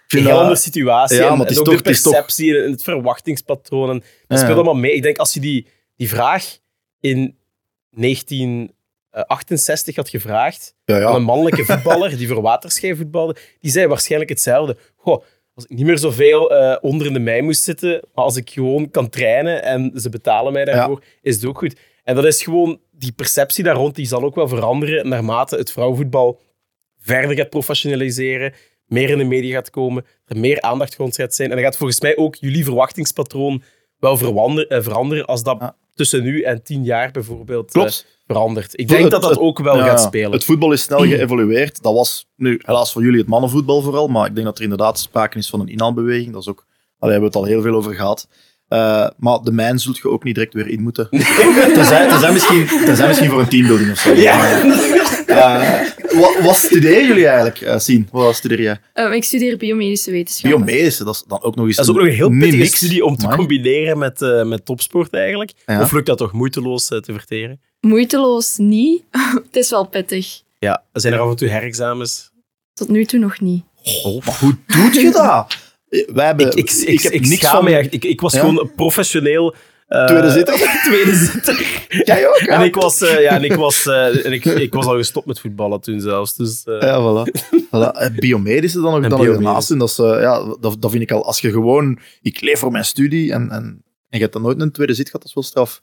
Ik *laughs* Een heel andere situatie. Ja, en, maar het is en ook toch- de het is toch- perceptie en het verwachtingspatroon. En dat speelt allemaal mee. Ik denk als je die, die vraag in 1968 had gevraagd ja, aan een mannelijke voetballer die voor Waterschei voetbalde, die zei waarschijnlijk hetzelfde. Goh, als ik niet meer zoveel eh onder in de mei moest zitten, maar als ik gewoon kan trainen en ze betalen mij daarvoor, is het ook goed. En dat is gewoon, die perceptie daar rond, die zal ook wel veranderen naarmate het vrouwenvoetbal verder gaat professionaliseren, meer in de media gaat komen, er meer aandacht rond gaat zijn. En dan gaat volgens mij ook jullie verwachtingspatroon wel eh, veranderen als dat Ja. tussen nu en tien jaar bijvoorbeeld eh, Klopt. Verandert. Ik Het- denk dat dat het- ook wel Ja, gaat spelen. Het voetbal is snel geëvolueerd. Dat was nu helaas voor jullie het mannenvoetbal vooral, maar ik denk dat er inderdaad sprake is van een inhaalbeweging. Dat is ook, daar hebben we het al heel veel over gehad. Eh, maar de mijn zult je ook niet direct weer in moeten. *laughs* Tenzij, *laughs* tenzij, misschien, tenzij misschien voor een teambuilding of zo. *laughs* Eh, wat, wat studeren jullie eigenlijk, uh, Sien? Wat studeer jij? Ik studeer biomedische wetenschappen. Biomedische, dat is dan ook nog eens Dat is ook nog een heel pittige studie om te combineren met, eh, met topsport eigenlijk. Ja. Of lukt dat toch moeiteloos te verteren? Moeiteloos niet. *laughs* het is wel pittig. Ja, zijn er af en toe herexamens? Tot nu toe nog niet. Maar hoe doet je dat? Wij hebben, Ik, ik, ik, heb ik niks van... me echt. Ik, ik was Ja? gewoon professioneel... eh, Tweede zitter? *laughs* tweede zitter. *laughs* Jij ook, En ik was, eh, ja, en ik, was, eh, en ik, ik was al gestopt met voetballen toen zelfs. Dus, eh, Ja, voilà. voilà. Biomedische dan ook, En dan ernaast. Dat, is, ja, dat, dat vind ik al, als je gewoon, ik leef voor mijn studie en, en, en je hebt dan nooit een tweede zit gehad, dat is wel straf.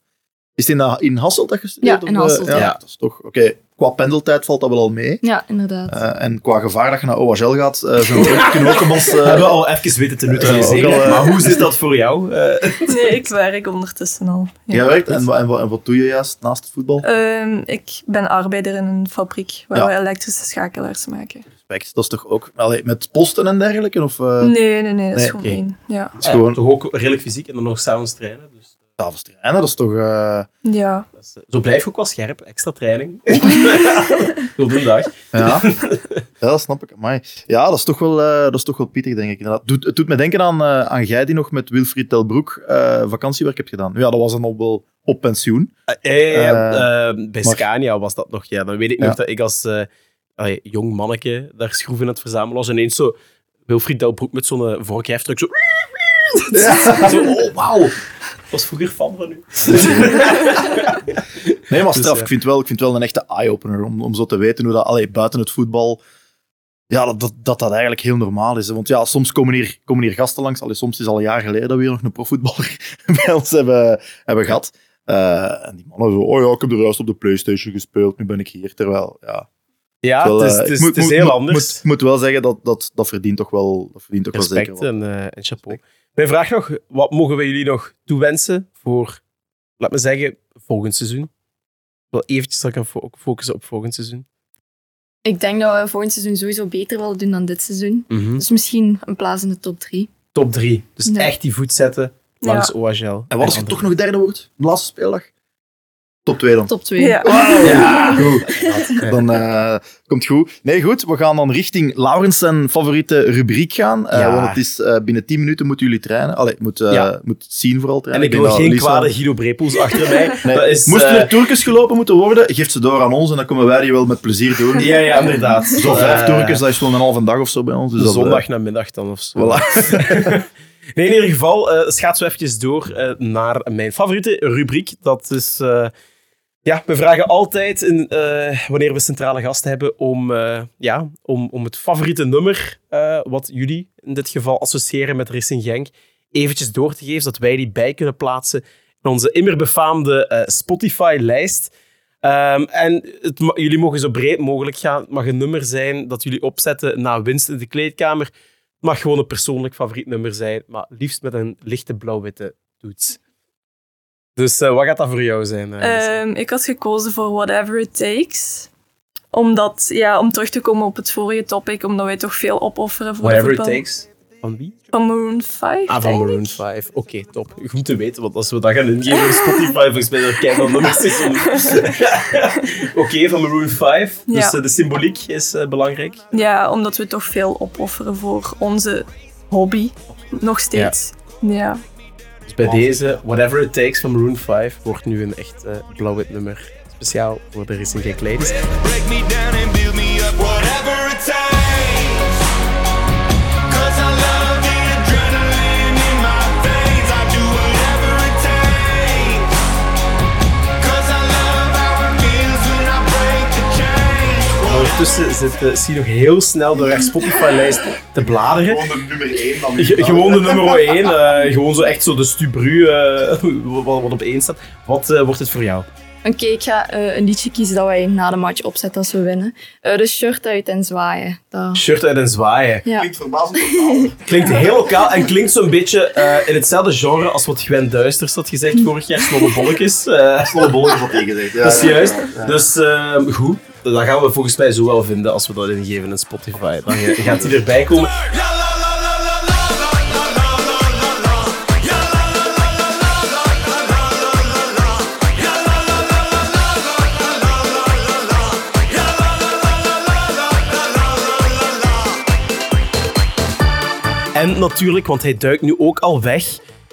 Is het in, in Hasselt dat gestudeerd? Ja, in eh, Hasselt, ja. ja. Dat is toch... Oké, qua pendeltijd valt dat wel al mee. Ja, inderdaad. Eh, en qua gevaar dat je naar OHL gaat, eh zijn we ook, kunnen *laughs* we ook ons... eh, hebben we al even weten te neutraliseren. Al, eh, maar hoe zit dat voor jou? Eh, *laughs* Nee, ik werk ondertussen al. Ja. jij werkt en, wa- en, wa- en wat doe je juist naast het voetbal? Ehm, ik ben arbeider in een fabriek waar Ja. we elektrische schakelaars maken. Respect, dat is toch ook... Allee, met posten en dergelijke? Of, eh, Nee, nee, nee, dat is nee, gewoon oké. één. Ja. Het is gewoon toch ook redelijk fysiek en dan nog s'avonds trainen. Dus trainen, dat is toch... eh, ja. is, eh, zo blijf je ook wel scherp. Extra training. *laughs* Op een dag. Ja, *laughs* ja dat snap ik. Amai. Ja, dat is, toch wel, eh, dat is toch wel pittig, denk ik. Inderdaad. Doet, het doet me denken aan, eh aan jij die nog met Wilfried Telbroek eh, vakantiewerk hebt gedaan. Ja, dat was dan al wel op pensioen. Bij maar- Scania was dat nog. Ja. Dan weet ik Ja. nog dat ik als eh, allee, jong manneke daar schroeven aan het verzamelen was. En ineens zo Wilfried Delbroek met zo'n uh, vorkheftruck zo... *laughs* zo... Oh, wauw. Ik was vroeger fan van u. *laughs* Nee, maar Dus, straf, ja. ik, vind wel, ik vind wel een echte eye-opener om, om zo te weten hoe dat allee, buiten het voetbal... Ja, dat, dat, dat dat eigenlijk heel normaal is. hè. Want ja, soms komen hier, komen hier gasten langs. Allee, soms is het al een jaar geleden dat we hier nog een profvoetballer *laughs* bij ons hebben, hebben gehad. Eh, en die mannen zo, oh ja, ik heb er juist op de Playstation gespeeld, nu ben ik hier. Terwijl, ja... Ja, het is, eh, het ik is, moet- het is moet- heel moet- anders. Moet, moet wel zeggen, dat, dat, dat verdient toch wel, dat verdient toch wel zeker Respect wat. en, eh, en chapeau. Mijn vraag nog, wat mogen we jullie nog toewensen voor, laat me zeggen, volgend seizoen? Wel eventjes dat ik kan focussen op volgend seizoen. Ik denk dat we volgend seizoen sowieso beter willen doen dan dit seizoen. Dus misschien een plaats in de top 3. Top 3. Dus Ja. echt die voet zetten langs Ja. OHL. En wat als je toch nog derde wordt? De laatste speeldag? Top 2 dan. Top 2. Ja. *laughs* Ja. *laughs* Goed. Dan eh, komt goed. Nee, goed. We gaan dan richting Laurens zijn favoriete rubriek gaan. Eh, Ja. Want het is eh, binnen 10 minuten moeten jullie trainen. Allee, moet, eh Ja. moet zien vooral En trainen. ik denk wil geen Lisa- kwade Guido Brepels achter mij. *laughs* Nee. Dat is, Moesten eh, er toerkes gelopen moeten worden, geef ze door aan ons en dan komen wij die wel met plezier doen. Ja, ja, inderdaad. Zo vijf toerkes, dat is wel een halve dag of zo bij ons. Dus zondag namiddag dan of zo. Voilà. Nee, in ieder geval, eh schaats we eventjes door eh, naar mijn favoriete rubriek. Dat is... ja, we vragen altijd, in, eh, wanneer we centrale gasten hebben, om, eh, ja, om, om het favoriete nummer, eh, wat jullie in dit geval associëren met Racing Genk, eventjes door te geven, zodat wij die bij kunnen plaatsen in onze immer befaamde Spotify-lijst. Ehm, en het, jullie mogen zo breed mogelijk gaan. Het mag een nummer zijn dat jullie opzetten na winst in de kleedkamer. Het mag gewoon een persoonlijk favoriet nummer zijn, maar liefst met een lichte blauw-witte toets. Dus eh, wat gaat dat voor jou zijn? eh? Ehm, ik had gekozen voor Whatever It Takes. Omdat, ja, om terug te komen op het vorige topic, omdat wij toch veel opofferen voor Whatever de it takes. Van wie? Van Maroon 5, Ah, van Maroon ik. 5. Oké, top. Goed te weten, want als we dat gaan ingeven op Spotify, volgens mij er keihard nummers *laughs* is. *laughs* Oké, van Maroon 5. Dus eh, de symboliek is eh, belangrijk. Ja, omdat we toch veel opofferen voor onze hobby. Nog steeds. Ja. Dus bij deze, Whatever It Takes van Maroon 5 wordt nu een echt eh, blauw-wit nummer. Speciaal voor de Racing Ladies. Break me down and build me Ondertussen zit uh, Sie nog heel snel door haar Spotify-lijst te bladeren. Gewoon de nummer 1 dan. Ge- gewoon de nummer 1, gewoon zo echt zo de stubru eh, *laughs* wat, wat op 1 staat. Wat eh, wordt het voor jou? Oké, ik ga eh, een liedje kiezen dat wij na de match opzetten als we winnen. Eh de shirt uit en zwaaien. Dat... Shirt uit en zwaaien. Ja. Klinkt verbazend lokaal. *laughs* Klinkt heel lokaal en klinkt zo'n beetje eh, in hetzelfde genre als wat Gwen Duisters had gezegd vorig jaar, Snolle Bolletjes. eh, Snolle bolletjes wat tegengezegd. Ja, dat is ja, juist. ja. Dus ehm, goed, dat gaan we volgens mij zo wel vinden als we dat ingeven in Spotify. Dan ga- gaat hij erbij komen. En natuurlijk, want hij duikt nu ook al weg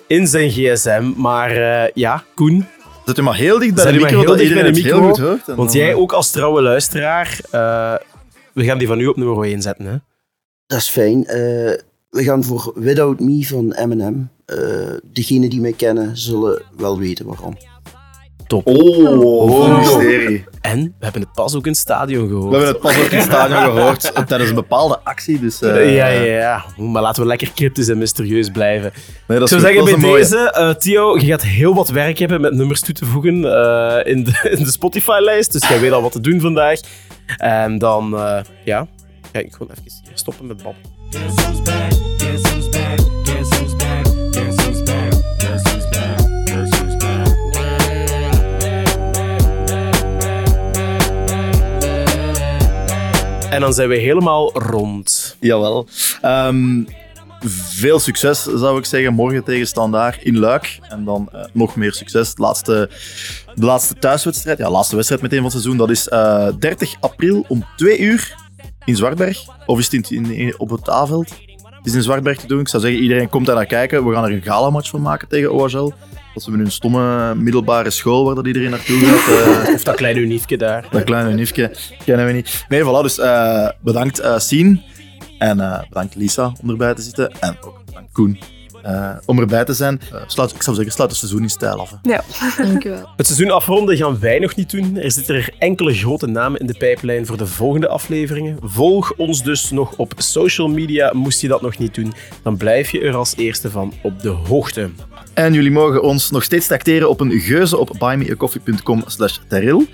in zijn gsm. Maar eh, ja, Koen, Zet u maar heel dicht bij Zet de micro, heel dicht bij de micro, goed hoort. Want dan, jij eh, ook als trouwe luisteraar, eh, we gaan die van u op nummer 1 zetten. Hè? Dat is fijn. Eh, we gaan voor Without Me van Eminem. Eh degenen die mij kennen zullen wel weten waarom. Top. Oh, mysterie. En we hebben het pas ook in het stadion gehoord. We hebben het pas ook in het stadion gehoord eh, tijdens een bepaalde actie. Dus, eh, ja, ja, ja. Maar laten we lekker cryptisch en mysterieus blijven. Nee, dat Ik is zou goed. zeggen, bij deze, eh, Theo, je gaat heel wat werk hebben met nummers toe te voegen eh, in de, *laughs* in de Spotify-lijst. Dus jij weet al wat te doen vandaag. En dan, eh, ja, ga ik gewoon even hier stoppen met babbelen. En dan zijn we helemaal rond. Jawel. Ehm, veel succes, zou ik zeggen, morgen tegen Standaard in Luik. En dan eh, nog meer succes. De laatste, de laatste thuiswedstrijd, ja, laatste wedstrijd meteen van het seizoen, dat is eh, 30 april om 2 uur in Zwartberg. Of is het in, in- op het A-veld? Is in Zwartberg te doen. Ik zou zeggen, iedereen komt daar naar kijken. We gaan er een gala-match van maken tegen OHL. Dat ze met hun stomme middelbare school, waar dat iedereen naartoe gaat. eh, *laughs* Of dat kleine uniefje daar. dat kleine niefje kennen we niet. Nee, voilà. Dus eh, bedankt eh Sien. En bedankt Lisa om erbij te zitten. En ook bedankt Koen eh, om erbij te zijn. Eh, sluit, ik zou zeggen, sluit het seizoen in stijl af. hè. Ja. Dank u wel. Het seizoen afronden gaan wij nog niet doen. Er zitten er enkele grote namen in de pijplijn voor de volgende afleveringen. Volg ons dus nog op social media. Moest je dat nog niet doen, dan blijf je er als eerste van op de hoogte. En jullie mogen ons nog steeds tracteren op een geuze op buymeacoffee.com slash teril.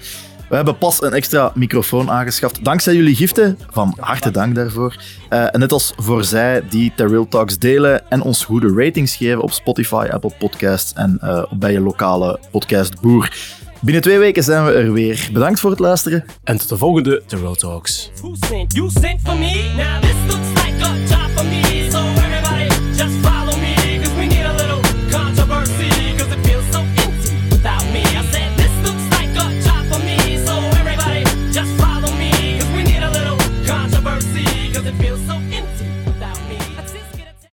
We hebben pas een extra microfoon aangeschaft. Dankzij jullie giften. Van harte dank daarvoor. Eh, en net als voor zij die Teril Talks delen en ons goede ratings geven op Spotify, Apple Podcasts en eh, bij je lokale podcastboer. Binnen twee weken zijn we er weer. Bedankt voor het luisteren. En tot de volgende The Road Talks.